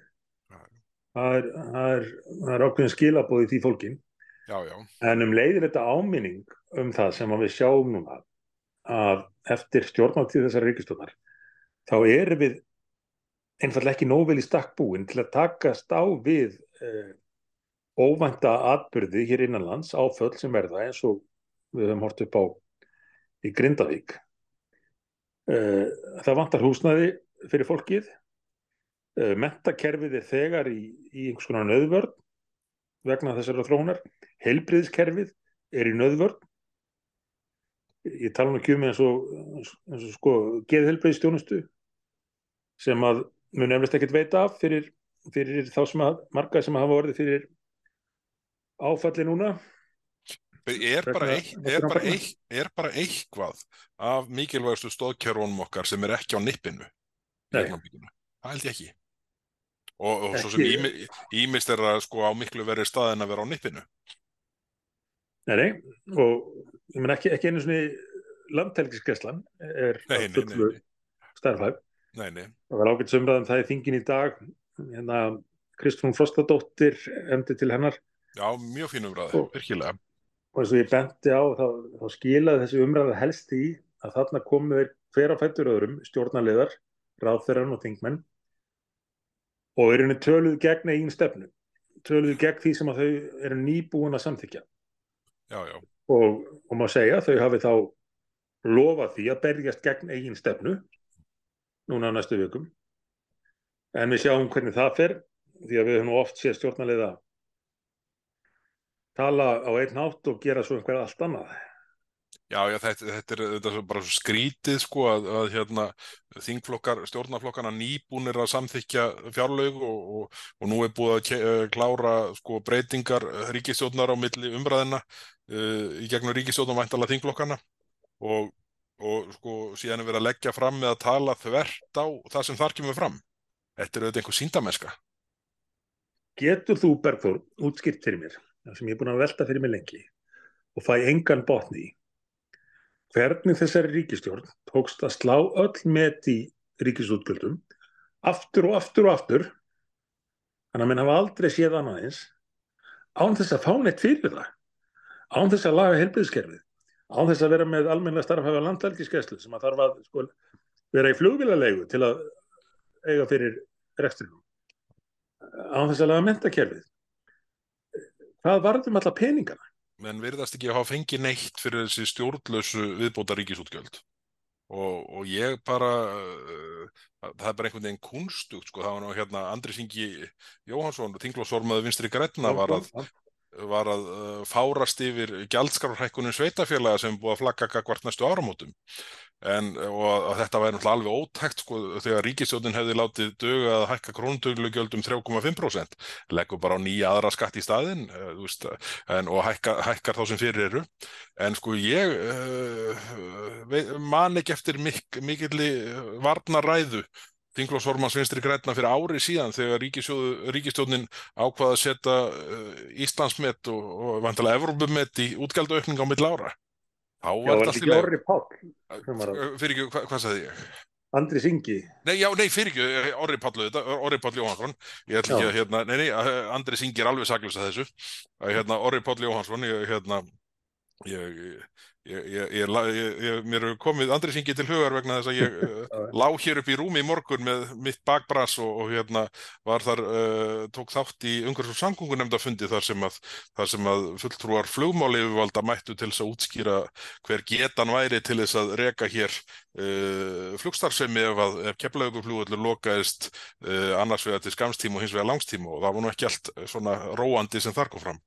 það er, er, er ákveðin skilabóð í því fólkin Já, já, en um leiðir þetta áminning um það sem við sjáum núna að eftir stjórnmáltíð þessar ríkistjórnar þá erum við einfallega ekki nóvel í stakk búin til að takast á við eh, óvænta atbyrði hér innanlands áföll sem verða eins og við höfum hort upp á í Grindavík. Eh, það vantar húsnæði fyrir fólkið, eh, mentakerfið er þegar í, í einhvers konar nöðvörn vegna þessara þróunar, heilbriðskerfið er í nöðvörn, ég tala nú ekki um eins og, eins og sko geðheilbriðstjónustu sem að mun eflust ekkert veita af fyrir, fyrir þá sem að marga sem hafa orðið fyrir áfalli núna. Er bara, eitt, er, bara eitt, er bara eitthvað af mikilvægastu stóðkjörunum okkar sem er ekki á nippinu. Nei. það held ég ekki og, og svo sem ímist er það sko á miklu verið stað en að vera á nippinu. Nei, nei, og ég menn ekki, ekki einu svona landhelgiskeslan er nei, að nei, nei, starfhæf. Það var ágætt umræðan það í þingin í dag, hérna Kristrún Frostadóttir emdi til hennar. Já, mjög fín umræði, virkilega. Og eins og ég benti á þá, þá skilaði þessi umræða helst í að þarna komu þeir hver á fættur öðrum, stjórnarliðar, ráðferðan og þingmenn og eru henni töluð gegn eigin stefnu, töluð gegn því sem að þau eru nýbúin að samþykja. já, já, og, og má segja þau hafi þá lofað því að berjast gegn eigin stefnu núna á næstu vikum. En við sjáum hvernig það fer því að við höfum oft séð stjórnarliða tala á einn hátt og gera svo einhver allt annað já, já þetta, þetta er þetta er bara skrítið sko að, að hérna, þingflokkar, stjórnarflokkana nýbúnir að samþykja fjárlaug og, og, og nú er búið að eh, klára sko breytingar ríkistjórnar á milli umræðina uh, í gegnum ríkistjórnar væntalega þingflokkana og, og sko síðan er verið að leggja fram með að tala þvert á það sem þar kemur fram. Þetta er auðvitað einhver síndamennska Getur þú, Bergþór, útskýrt fyrir mér sem ég er búin að velta fyrir mig lengi og fæ engan botni í hvernig þessari ríkistjórn tókst að slá öll met í ríkisútgjöldum aftur og aftur og aftur þannig að minn hafa aldrei séð annað eins án þess að fá neitt fyrir það án þess að laga helbriðskerfið án þess að vera með almennlega starfhæfa landhelgiskeslu sem að þarf að sko, vera í flugvélalegu til að eiga fyrir rekstrinum án þess að laga mentakerfið hvað varðum alla peningana menn virðast ekki að hafa fengið neitt fyrir þessi stjórnlausu viðbóta ríkisútgjöld og, og ég bara uh, það er bara einhvern veginn kunstugt sko, það var nú hérna Andri Singi Jóhansson, þinglósformaði vinstri grætna var að, var að uh, fárast yfir gjaldskrárhækkunum sveitafélaga sem búið að flagga gagvart næstu áramótum. En og þetta væri náttúrulega alveg ótækt sko þegar ríkisjónin hefði látið döga að hækka krónutöglugjald um 3,5% leggur bara á nýja aðra skatt í staðin uh, veist, en, og hækka, hækkar þá sem fyrir eru. En sko ég uh, man ekki eftir mik mikilli varnaræðu Þinglósformans vinstri græna fyrir ári síðan þegar ríkistjónin ákvaða að setja uh, Íslandsmet og, og vantilega Evrópumet í útgjaldaukning á mill ára. Þá var þetta Orri Páll fyrir ekki, hva, hvað sagði ég? Andri Singi Nei, já, nei, fyrir ekki, Orri Páll Orri Páll Jóhansson ég ætla ekki að, hérna, nei, nei, Andri Singi er alveg saklust að þessu. Að, hérna, Orri Páll Jóhansson ég, hérna ég mér er komið Andri Singi til hugar vegna þess að ég [laughs] uh, lág hér upp í rúmi í morgun með mitt bakbras og, og hérna var þar uh, tók þátt í umhverfis og samgöngunemndafundi þar sem að, þar sem að fulltrúar flugmáli yfirvalda mættu til þess að útskýra hver getan væri til þess að reka hér uh, flugstarfsemi ef, ef keflauguflugullur lokaðist uh, annars vegar til skamstíma og hins vegar langstíma og það var nú ekki allt svona róandi sem þar kom fram.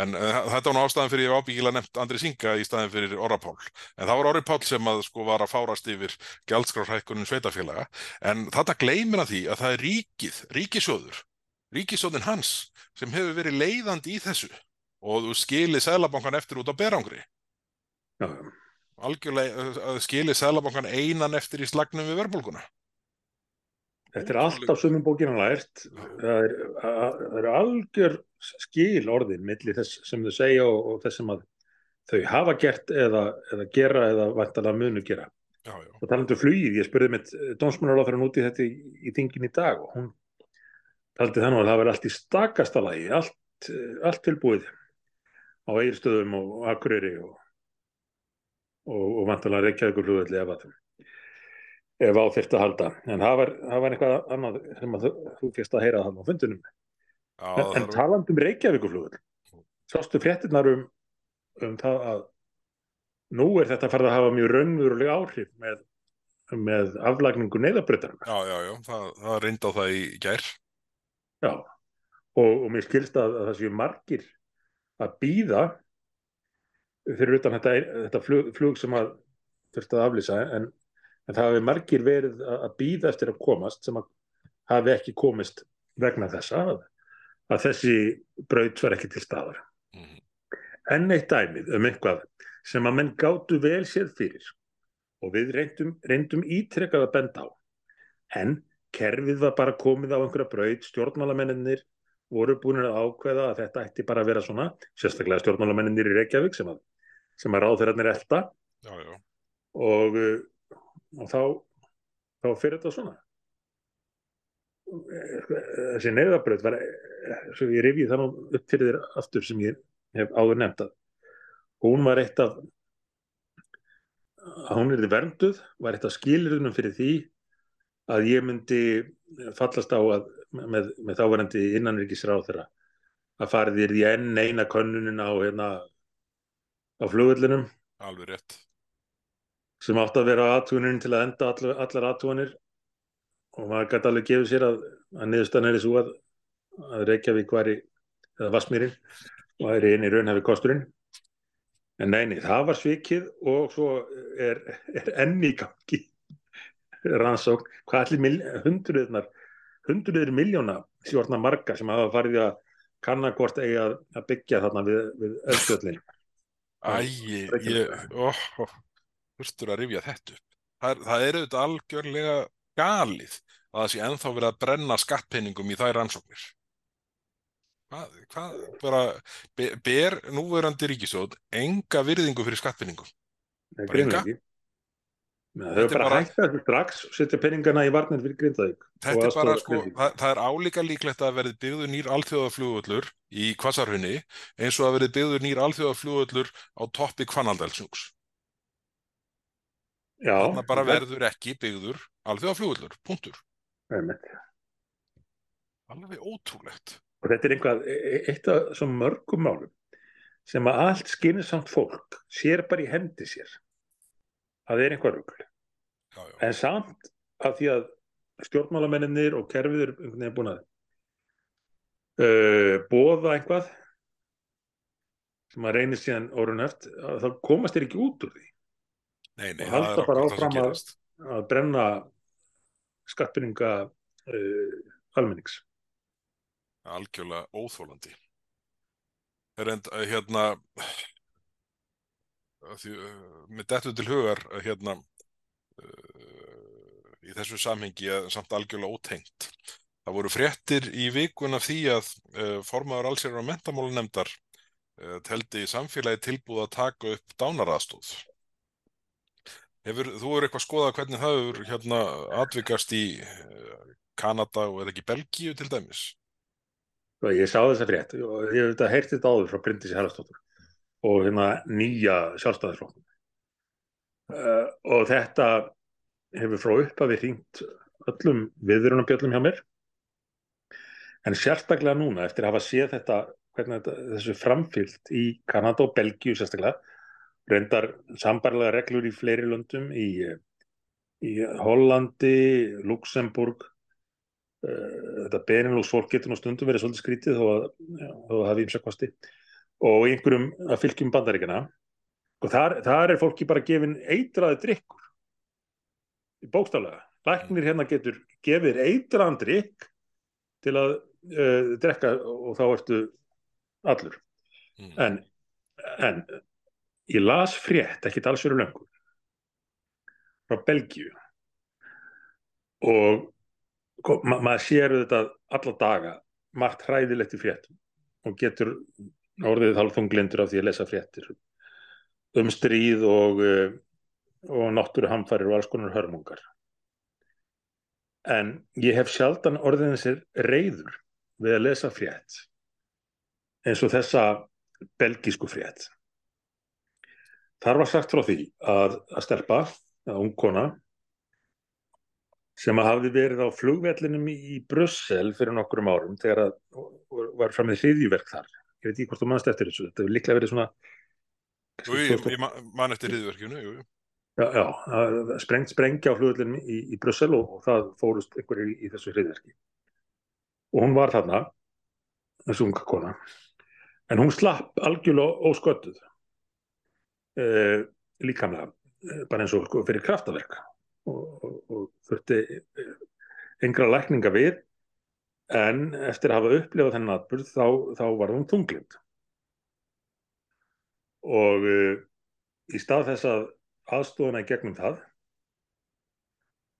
En þetta var nú ástæðan fyrir ég ábyggilega nefnt Andri Singa í staðin fyrir Orra Pál en það var Orri Pál sem að sko var að fárast yfir gjaldskrárhækkunum sveitafélaga en þetta gleymir að því að það er ríkið, ríkisjóður ríkisjóðin hans sem hefur verið leiðandi í þessu og skilið Sælabankan eftir út á berangri. Já. Algjörlega skilið Sælabankan einan eftir í slagnum við verbulguna Þetta er alltaf sumum bókina lært. Það er, er algjör skil orðin millir þess sem þau segja og, og þess sem að þau hafa gert eða, eða gera eða vantalega munu gera. já, já, Og talandu um flugið, ég spurði mitt dónsmálaráþurinn út í þetta í, í þingin í dag og hún taldi þannig að það verði allt í stakasta lagi, allt, eh, allt tilbúið á eigirstöðum og akureyri og, og, og vantalega reykjaðugur flugvelli ef að ef á þyrfti að halda. En það var, það var eitthvað annað sem þú, fyrst að heyra þannig á fundunum. já En, en það er- talandi um Reykjavíkurflugvöll, sástu fréttinnar um, um það að nú er þetta farið að hafa mjög raunveruleg áhrif með, með aflagningu neyðabröðarna. já, já, já, það, það reyndi á það í gær. Já, og, og mér skilst að, að það séu margir að býða fyrir utan þetta, þetta flug, flug sem að þurfti að aflýsa en, en það hafi margir verið að býða eftir að komast sem að hafi ekki komist vegna þessa að, að þessi braut var ekki til staðar. Mhm. enn eitt dæmið um eitthvað sem að menn gátu vel sér fyrir og við reyndum, reyndum ítrekkað að benda á. En kerfið var bara komið á einhverja braut, stjórnmálamennir voru búin að ákveða að þetta ætti bara að vera svona, sérstaklega stjórnmálamennir í Reykjavík sem að, sem að ráðherrarnir elta Já, já, og, uh, og þá, þá fyrir þetta svona. Þessi neyðabraut var, svo ég rifið það nú upp fyrir þér aftur sem ég hef áður nefnt að hún var eitt af að hún er vernduð, var eitt af skilirðunum fyrir því að ég myndi fallast á að með, með þáverandi innanrikisráð þeirra að farið þér í enn eina könnunin á hérna á flugvöllinum alveg rétt. sem átti að vera aðtúnin til að enda all, allar aðtúnir og maður gæti alveg gefið sér að, að niðurstaðan er þessu að, að Reykjavík væri, eða Vassmýrin væri inn í raunhafi kosturinn. En neini, það var svikið og svo er, er enn í gangi rannsókn, hvað allir hundruðnar hundruður miljóna sjórna marga sem hafa farið að kanna hvort eigi að, byggja þarna við, við öllfjöllin Reykjavík. ég, ó, ó, þurftur að rifja þetta upp. Það það er auðvitað algjörlega galið að það sé ennþá verið að brenna skattpenningum í þær rannsóknir. Hvað, hvað, bara, be- ber núverandi ríkisjóð enga virðingu fyrir skattpenningum? Nei, enga? ekki. Þau er bara að bara- hætta þessu strax setja peningana í varnir fyrir Grindavík. Þetta er bara, sko, það, það er álíka líklegt að verði byggður nýr alþjóðaflugvöllur í Kvassarhunni eins og að verði byggður nýr alþjóðaflugvöllur á toppi Hvannaldelsjungs. Já, Þarna bara það- verður ekki byggður alþjóðaflugvöllur, punktur. Alveg ótrúlegt. Og þetta er einhvað, e- eitt af svo mörgum málum sem að allt skynsamt fólk sér bara í hendi sér að það er. Já, já. En samt að því að stjórnmálamenninir og kerfið veginn búin að uh, bóða einhvað sem að reynir síðan orðunöft, þá komast þeir ekki út úr því Nei, nei, Og halda er bara áfram að- að brenna skattbyrninga uh, almennings. Algjörlega óþólandi. Er enda, hérna, því, uh, með dettu til hugar, að hérna, uh, í þessu samhengi að samt algjörlega ótengt. Það voru fréttir í vikun af því að uh, formaður allsýrar og mentamálunemdar uh, teldi samfélagi tilbúð að taka upp dánaraðstóð. Hefur, þú eru eitthvað að skoða hvernig það hefur hérna atvikast í Kanada og eða ekki Belgíu til dæmis? Og ég sá þessa frétt og ég hef þetta heyrt þetta áður frá Bryndísi Haraldsdóttur og hérna nýja sjálfstæðisflokkum. Uh, og þetta hefur frá upphafi hringt öllum viðurunabjöllum hjá mér. En sérstaklega núna eftir að hafa séð þetta, þetta, þessu framfyllt í Kanada og Belgíu sérstaklega, reyndar sambarlega reglur í fleiri löndum, í, í Hollandi, Luxemburg, Uh, þetta Benelux fólk getur nú stundum verið svolítið skrítið þó að, já, þó að hafi ímsa kosti og einhverjum að fylgjum bandaríkjana og þar, þar er fólki bara gefin eitraði drikkur í bókstaflega. Læknir hérna getur gefið eitraðan drikk til að uh, drekka og þá ertu allur. Mm. en, en ég las frétt, ekkit alls fyrir löngu frá Belgíu. Og ma maður sér þetta alla daga margt hræðilegt í fréttum og getur orðið hálfþunglindur af því að lesa fréttir um stríð og, uh, og náttúruhamfarir og alls konar hörmungar. En ég hef sjaldan orðin þessir reyður við að lesa frétt eins og þessa belgísku frétt. Þar var sagt frá því að, að stelpa, að ungkona, sem að hafi verið á flugvellinum í, Brussel fyrir nokkrum árum þegar að var fram með hriðjúverk þar. Ég veit ekki hvort þú mannst eftir þessu. Þetta hefur líklega verið svona... Jú, ég, ég man eftir jú. Já, já, sprengt sprengja á flugvellinum í, í Brussel og, og það fórust einhverju í, í þessu hriðjúverki. Og hún var þarna, þessu unga kona, en hún slapp algjörlega ósköttuð eh, líkamlega, bara eins og sko, fyrir kraftaverk og, og, og þurfti yngra lækninga við en eftir að hafa upplifað þennan atbyrð þá, þá var hún tunglind og uh, í stað þess að aðstofana í gegnum það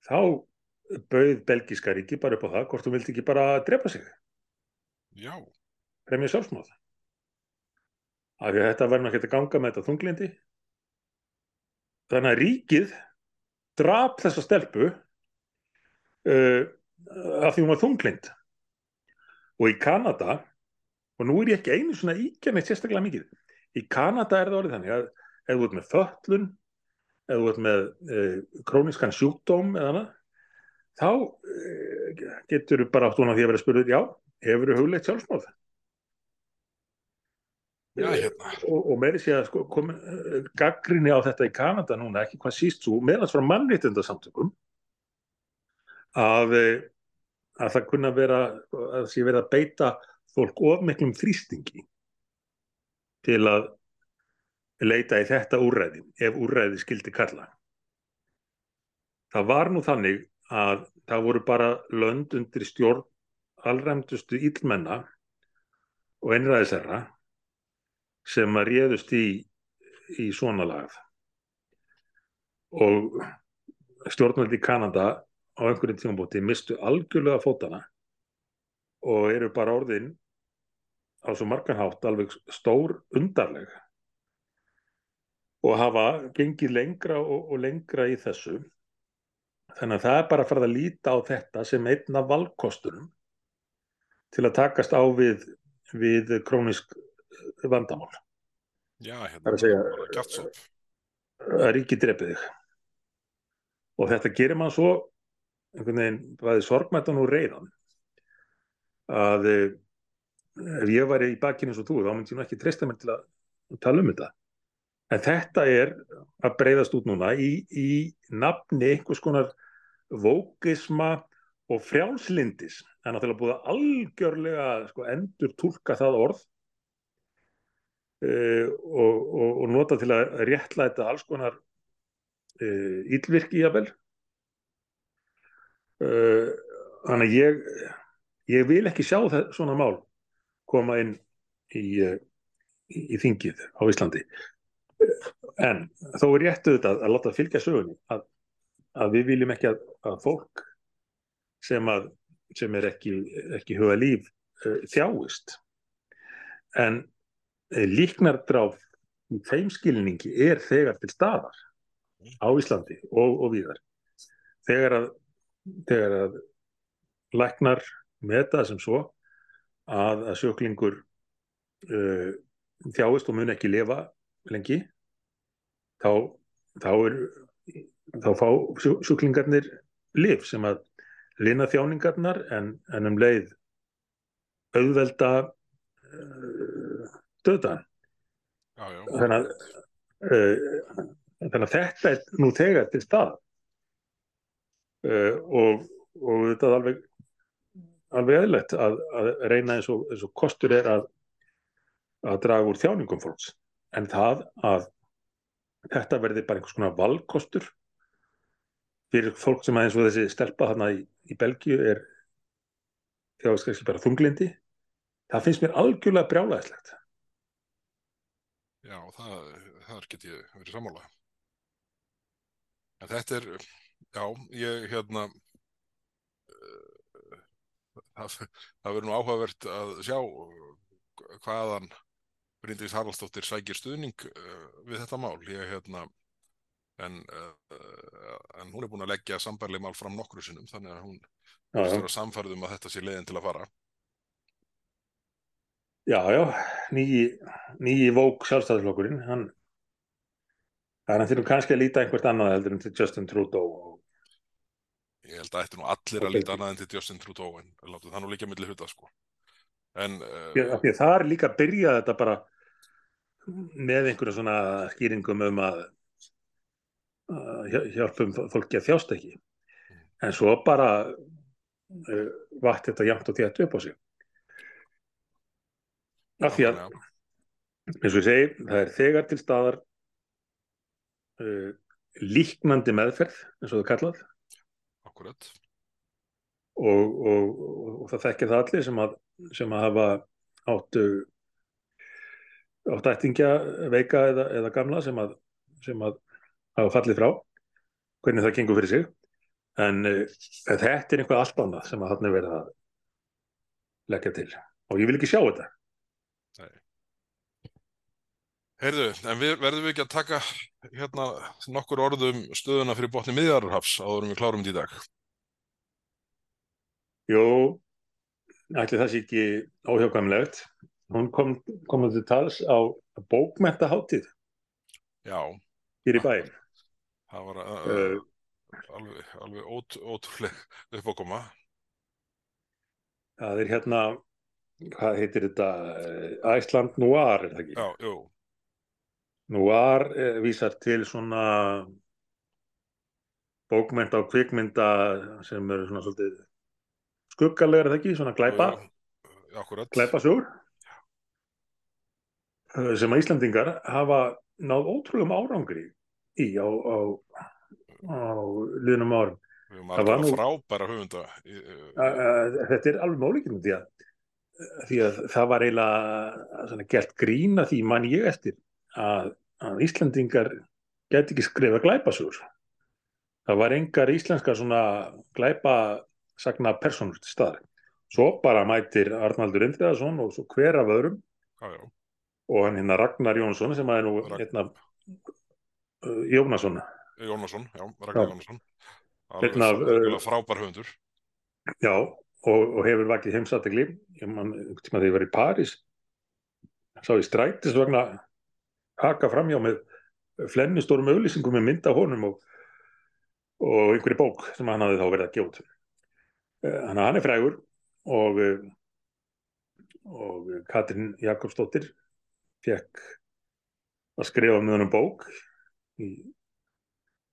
þá bauð belgíska ríki bara upp á það hvort hún vildi ekki bara drepa sig. Já. fremja sjálfsmáð af því að þetta verður náttúrulega að ganga með þetta þunglindi þannig að ríkið drap þessa stelpu uh, af því hún var þunglind og í Kanada og nú er ég ekki einu svona íkja neitt sérstaklega mikið í Kanada er það orðið þannig að ef þú ert með föllun ef þú ert með uh, króniskan sjúkdóm eða annað þá uh, getur þú bara átt að því að vera spurður já, hefur þú hugleitt sjálfsmáð Já, hérna. og, og meiri sé að sko, uh, gaggrinni á þetta í Kanada núna ekki hvað síst svo, meðans frá mannréttindasamtökum að að það kunna vera að sé verið að beita fólk of miklum þrýstingi til að leita í þetta úrræði ef úrræði skildi kalla. Það var nú þannig að það voru bara lönd undir stjórn allræmdustu íllmenna og einræðisherra sem að réðust í, í svona lagað og stjórnvöldi í Kanada á einhverjum tímabóti mistu algjörlega fótana og eru bara orðin á svo marganhátt alveg stór undarleg og hafa gengið lengra og, og lengra í þessu. Þannig að það er bara að fara að líta á þetta sem einna valkostunum til að takast á við, við krónisk vandamál. Já, það er hérna, að segja ríki drepið þig. Og þetta gerir mann svo einhvern veginn bæði sorgmættan og reyðan að eh, ef ég væri í bakinu eins og þú þá myndi ég nú ekki treysta mér til að tala um þetta. En þetta er að breyðast út núna í, í nafni einhvers konar vókisma og frjálslindis. En náttúrulega búið að algjörlega sko, endur tólka það orð uh, og, og, og nota til að réttlæta alls konar uh, ílvirki jável uh, þannig að ég ég vil ekki sjá það, svona mál koma inn í, í, í þingið á Íslandi. En þó er rétt auðvitað að láta fylgja sögunni að, að við viljum ekki að, að fólk sem, að, sem er ekki, ekki huga líf uh, þjáist. En líknardráf í þeim skilningi er þegar til staðar á Íslandi og, og víðar. Þegar að, þegar að læknar meta sem svo að, að sjöklingur uh, þjáist og mun ekki lifa lengi þá, þá er þá fá sjú- sjúklingarnir lif sem að lina þjáningarnar en, en um leið auðvelda uh, döðan þannig uh, þannig að þetta er nú þegar til stað og, og þetta er alveg alveg eðlilegt að, að reyna eins og, eins og kostur er að, að draga úr þjáningum fólks en það að þetta verði bara einhvers konar valkostur fyrir fólk sem að eins og þessi stelpa þarna í, í Belgíu er kannski bara þunglindi það finnst mér algjörlega brjálæðislegt Já, það, þar get ég verið sammála. En þetta er, já, ég hérna, uh, það, það verður nú áhugavert að sjá hvaðan, Bryndís Haraldsdóttir sækir stuðning uh, við þetta mál. Ég, hérna, en, uh, en hún er búin að leggja sambarleg mál fram nokkru sinnum þannig að hún er samfærðum að þetta sé leiðin til að fara. Já, já, nýji, vók sjálfstæðisflokkurinn, hann, hann þurfum kannski að líta einhvert annað heldur en til Justin Trudeau. og- Ég held að ætti nú allir að líta annað en til Justin Trudeau en láttu það nú líka milli hluta sko. En uh, það er líka að byrja þetta bara með einhverjum svona skýringum um að hjá- hjálpum fólki að þjást ekki. En svo bara uh, vatt þetta jæmt og þétt upp á sig. Af því að, nákvæmlega. eins og ég segi, það er þegar til staðar uh, líknandi meðferð, eins og það kallað, Akkurat. og, og, og, það þekkir það allir sem að, sem að hafa áttu átt ættingja veika eða, eða gamla sem að, sem að hafa fallið frá hvernig það gengur fyrir sig. En uh, þetta er einhvað allt annað sem að hann er verið að leggja til. Og ég vil ekki sjá þetta Heyrðu, en við, verðum við ekki að taka hérna nokkur orðum stöðuna fyrir botni miðjararhafs áður en við klárum þetta í dag? Jú, ætli það sé ekki óhjákvæmlegt hún kom, kom til tals á bókmentaháttíð Já, hér í bæinn það var uh, uh, alveg, alveg ót, ótrúleg uppákoma. það er hérna hvað heitir þetta Æsland Noir, er það ekki? Já, jú, Noir eh, vísar til svona bókmenta og kvikmynda sem eru svona svolítið skuggalegar, er það ekki? Svona glæpa, glæpasögur eh, sem að Íslandingar hafa náð ótrúlegum árangri í á, á, á liðnum árum. Það var nú- frábæra höfunda. Að- að Þetta er alveg málíkjum því að, því að það var eiginlega gert grína því man ég eftir að, að Íslandingar geti ekki skrifa glæpasögur. Það var engar íslenskar svona glæpa sagna personur til staðar. Svo bara mætir Arnaldur Indriðarsson og svo hver af öðrum Já, já, og hann hérna Ragnar Jónsson sem er nú hérna uh, Jónasson. Jónasson, já, Ragnar Já. Jónasson. Af, uh, frábær höfundur. Já, og, og hefur vakið heimsategli. Ég man, einhvern tíma þegar ég var í París, sá ég strætis vegna haka framjá með flennistórum auðlýsingum með mynda honum og, og einhverju bók sem hann hafði þá verið að gjóta. Þannig að hann er frægur og, eh, og Katrin Jakobsdóttir fekk að skrifa með honum bók í,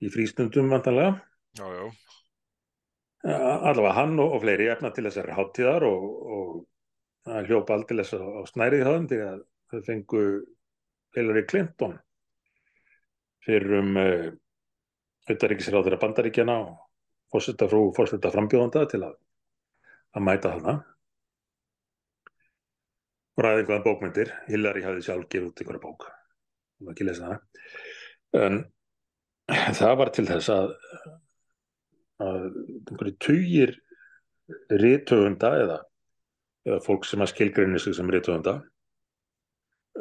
í frístundum vantanlega. Já, já, allavega hann og, og fleiri efna til þessari háttíðar og, og hljópa aldrei á, snærið til að þau fengu Hillary Clinton fyrir um uh, auðaríkisráð þeirra bandaríkjana og fórseta frú fórseta frambjóðanda til að, að mæta þarna. Og ræði einhverja bókmyndir. Hillary hafði sjálf gefið út einhverja bók. Hún var ekki lesa það en það var til þess að að einhverju tugir rithöfunda eða, eða fólk sem að skilgreinir sig sem rithöfunda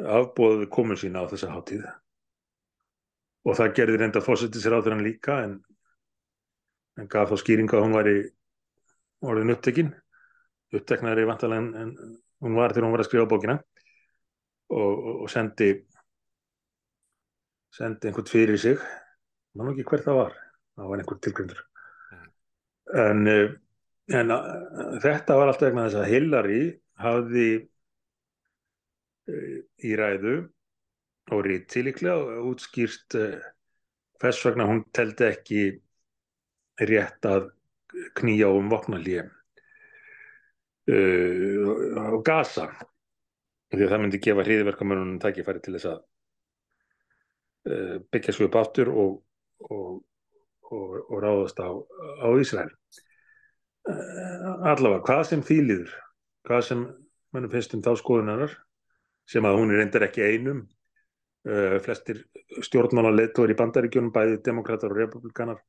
afbóðuðu komu sína á þessa hátíð. Og það gerði reynda fósittis ráður hann líka en, en gaf þá skýringa að hún væri orðin upptekinn uppteknaður í vantalega en, hún var þegar hún var að skrifa bókina. Og, og, og sendi sendi einhvern fyrir sig. Mann ekki hver það var. Það var einhver tilgryndur en, eh, en uh, þetta var alltaf vegna þess að Hillary hafði í ræðu og ríti líklega útskýrt uh, hvers vegna hún teldi ekki rétt að knýja um vopnalíu uh, og gasa því að það myndi gefa hriðverkamörunum tækifæri til þess að uh, byggja svo upp aftur og, og, og, og ráðast á, á Ísrael. Allavega, hvað sem því líður hvað sem mannum finnst um þá skoðunarar sem að hún er reyndar ekki einum uh, flestir stjórnmála leittóður í bandaríkjunum bæði demokrater og republikanar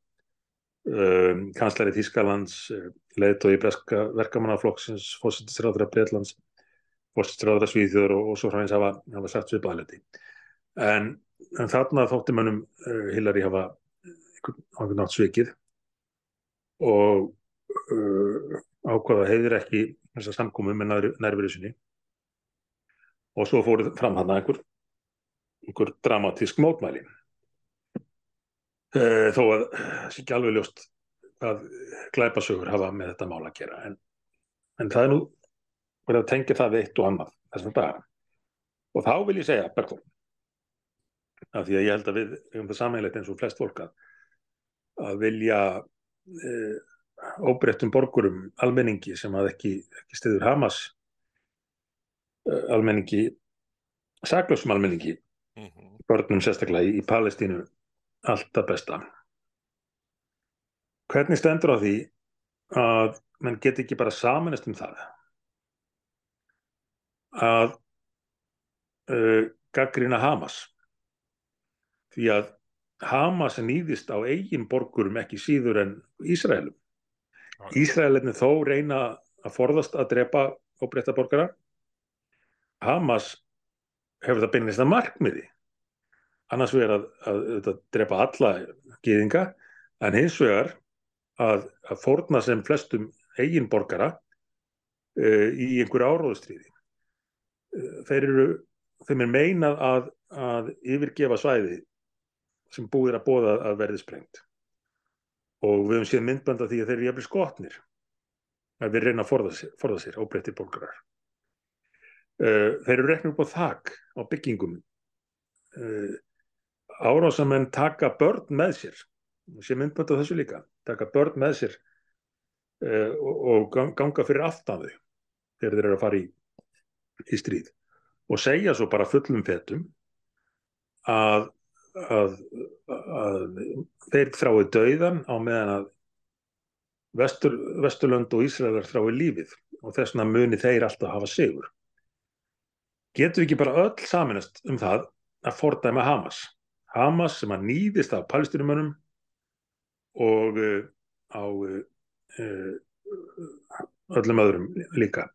um, kanslari Þískalands uh, leittóð í breska verkamannaflokksins fósittisráður af Breitlands fórstráðra svíþjóður og, og svo hræðins hafa, hafa sagt svipaðaleti. En, en þarna þótti mannum uh, Hillary hafa einhvern nátt svikið og uh, ákvaða heiðir ekki þessa samkomi með nærverið sinni og svo fóruð fram hann að einhver, einhver dramatísk mótmæli. Uh, þó að það sé ekki alveg ljóst hvað glæpasögur hafa með þetta mál að gera en, en það er nú verið að tengja það við eitt og annað þessum dagar og þá vil ég segja Bergþór af því að ég held að við um það sammeilegt eins og flest fólk að, að vilja e, óbreyttum borgurum almenningi sem að ekki, ekki stiður Hamas e, almenningi saglössum almenningi mm -hmm. börnum sérstaklega í, í Palestínu alltaf besta hvernig stendur á því að mann get ekki bara samanist um það að uh, gaggrina Hamas því að Hamas nýðist á eigin borgurum ekki síður en Ísraelum. Ísraelinni þó reyna að forðast að drepa óbreyta borgara. Hamas hefur það beinist að markmiði. Annars vegar að, að, að drepa alla gýðinga en hins vegar að, að forna sem flestum eigin borgara uh, í einhverju áróðustriði. Uh, þeir eru, þeim er meinað að, að yfirgefa svæði sem búið er að bóða að verði sprengt og við höfum séð myndbanda því að þeir eru jæfnir skotnir að við reyna að forða sér, forða sér óbreyttir borgarar uh, þeir eru reknum upp á þak á byggingum. Uh, árásamenn taka börn með sér. Sé myndbanda þessu líka. Taka börn með sér uh, og, ganga fyrir aftan þau þegar þeir eru að fara í, í stríð. Og segja svo bara fullum fetum að að, að þeir þrái dauðan á meðan að Vestur, Vesturlönd og Ísraelar þrái lífið og þess vegna muni þeir alltaf hafa sigur. Getur við ekki bara öll saminast um það að fordæma Hamas? Hamas sem að nýðist af palestinumönum og uh, á uh, öllum öðrum líka.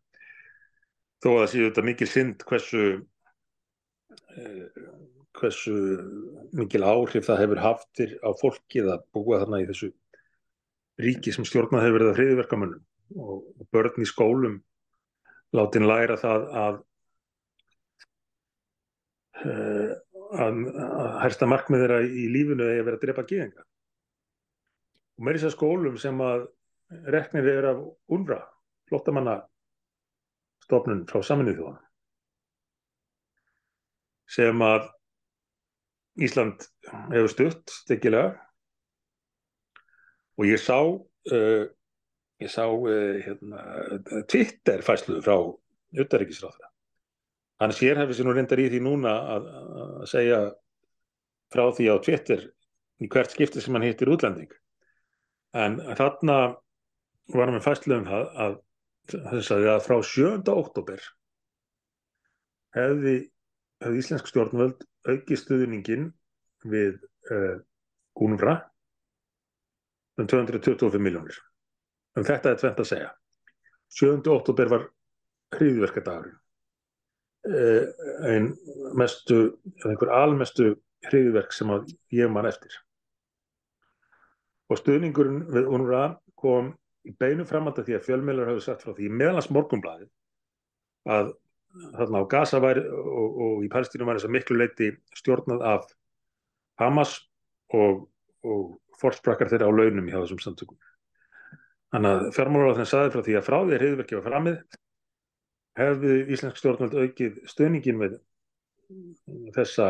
Þó að það séu þetta mikil synd hversu uh, hversu mikil áhrif það hefur haftir á fólkið að búa þarna í þessu ríki sem stjórnað hefur verið að hriðverkamönnum og, börn í skólum látin læra það að að, að hersta markmið þeirra í lífunu að vera að drepa gíðinga og með þessar skólum sem að reknir er af UNRWA flottamanna stofnun frá saminnið þjóðan sem að Ísland hefur stutt stekkilega og ég sá uh, ég sá uh, hérna, Twitter fæslu frá utarrikisráðra hann sér hefði sér nú reyndar í því núna að, að segja frá því á Twitter í hvert skipti sem hann hittir útlending en þarna varum við fæslu um það að, að, að frá 7. oktober hefði, hefði íslensk stjórnvöld auki stuðningin við uh, Gúnvra um 225 miljónir. Um þetta er tvent að segja. 7. óttúber var hriðverkadagurinn. Uh, einn mestu, einhver almestu hriðverk sem að ég man eftir. Og stuðningurinn við Gúnvra kom í beinu framhald að því að fjölmeilar hafði sagt frá því meðalans morgumblæði að þarna á Gaza væri og, og í Palestínum var þess að miklu leiti stjórnað af Hamas og, og forsprakkar þeirra á launum hjá þessum samtökum. Þannig að fjármálaráðin saði frá því að frá því að hriðverkið var framið hefði Íslensk stjórnvöld aukið stöðningin með þessa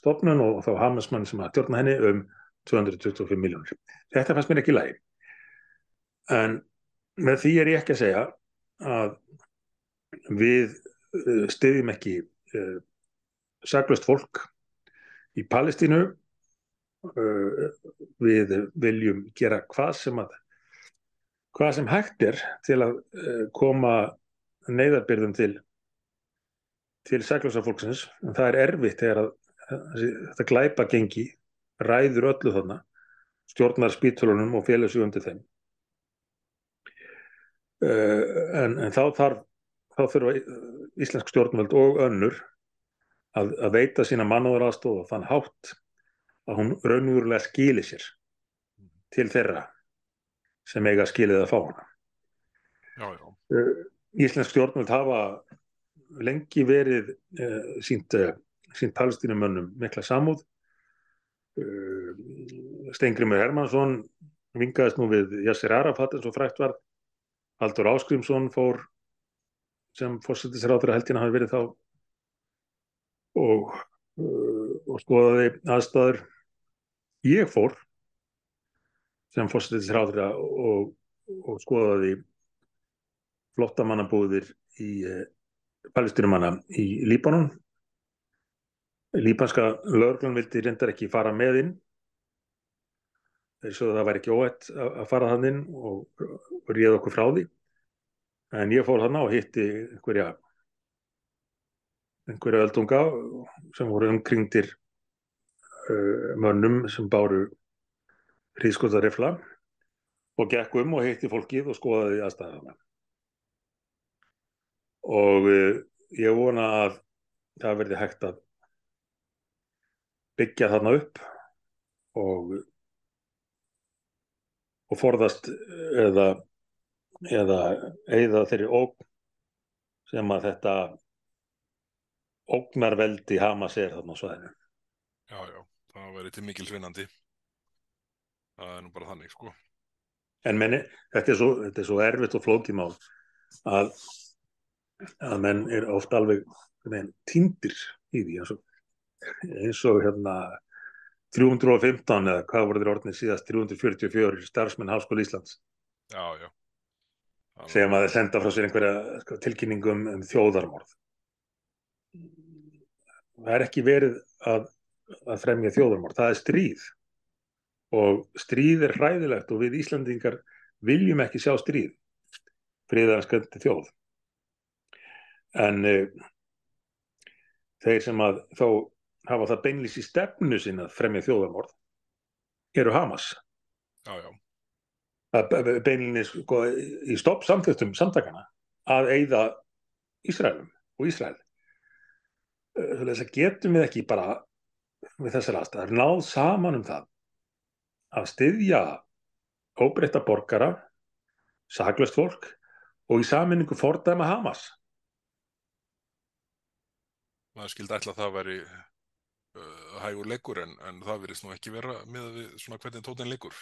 stofnun og þá Hamasmann sem að tjórna henni um 225 miljónir. Þetta fannst mér ekki lægi. En með því er ég ekki að segja að við uh, stiðjum ekki uh, saglust fólk í Palestínu uh, við viljum gera hvað sem að hvað sem hægt er til að koma neyðarbyrðum til til saglösa fólksins en það er erfitt þegar að þetta glæpa gengi ræður öllu þarna stjórnar spítulunum og félagsjóðum til þeim en, en þá þarf þá þurfa íslensk stjórnvöld og önnur að, að veita sína mannúðaraðstof og þann hátt að hún raunverulega skilir sér til þeirra sem eiga skilið að fá hana. Já, já. Íslensk stjórnvöld hafa lengi verið uh, sínt, uh, sínt palestínumönnum mikla samúð. Uh, Steingrimur Hermansson vingaðist nú við Yassir Arafat eins og frækt var. Haldur Áskrimsson fór sem fórsettisrátur að heldina hafi verið þá og, og skoðaði aðstæður. Ég fór sem fórsettisrátur og, og skoðaði flottamannabúðir í eh, palestinumanna í Líbanon. Líbanska lögurglun vildi reyndar ekki fara með inn þess að það væri ekki óætt að fara þann inn og, og ríða okkur frá því. En ég fór þarna og hitti einhverja einhverja öldunga sem voru umkringdir uh, mönnum sem báru hríðskotarifla og gekk um og hitti fólkið og skoðaði aðstæðana og uh, ég vona að það verði hægt að byggja þarna upp og og forðast eða eða eða þeirri óg sem að þetta ógnarveldi Hamas er þarna á svæðinu. Já, já, það verið til mikil svinnandi. Það er nú bara þannig, sko. En menni, þetta er svo, þetta er svo erfitt og flókimál að að menn er oft alveg týndir í því eins og, eins og hérna 315 eða hvað voru þeir orðinni síðast 344 starfsmenn Háskóli Íslands. Já, já. sem að þeir senda frá sér einhverja sko, tilkynningum um þjóðarmorð. Það er ekki verið að, að fremja þjóðarmorð, það er stríð. Og stríð er hræðilegt og við Íslandingar viljum ekki sjá stríð. Friðarskandi þjóð en uh, þeir sem að þá hafa það beinlýs í stefnu sinna að fremja þjóðarmorð eru Hamas. Já, já. beinlýs sko, í stopp samþjóttum samtakana að eigða Ísraelum og Ísrael. Þess að getum við ekki bara við þessar aðstæðar náð saman um það að styðja óbreytta borgara saglöst fólk og í saminningu fordæma Hamas maður skildi ætla að það væri uh, hægur leikur en, en það verðist nú ekki vera með við svona hvernig tótin leikur.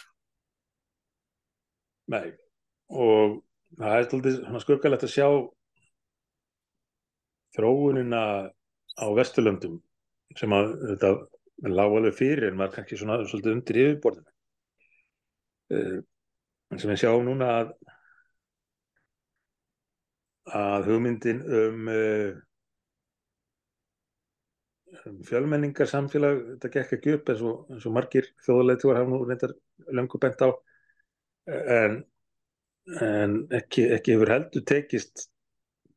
Nei, og það er svolítið skuggalegt að sjá þróunina á Vesturlöndum sem að þetta lág alveg fyrir en var kannski svona svolítið undir yfirborðinu. Uh, sem við sjáum núna að, að hugmyndin um uh, fjölmenningar samfélag, þetta gekk ekki upp eins og, eins og margir þjóðulegtúar hafa nú reyndar löngu bent á. En, en ekki, ekki hefur heldur tekist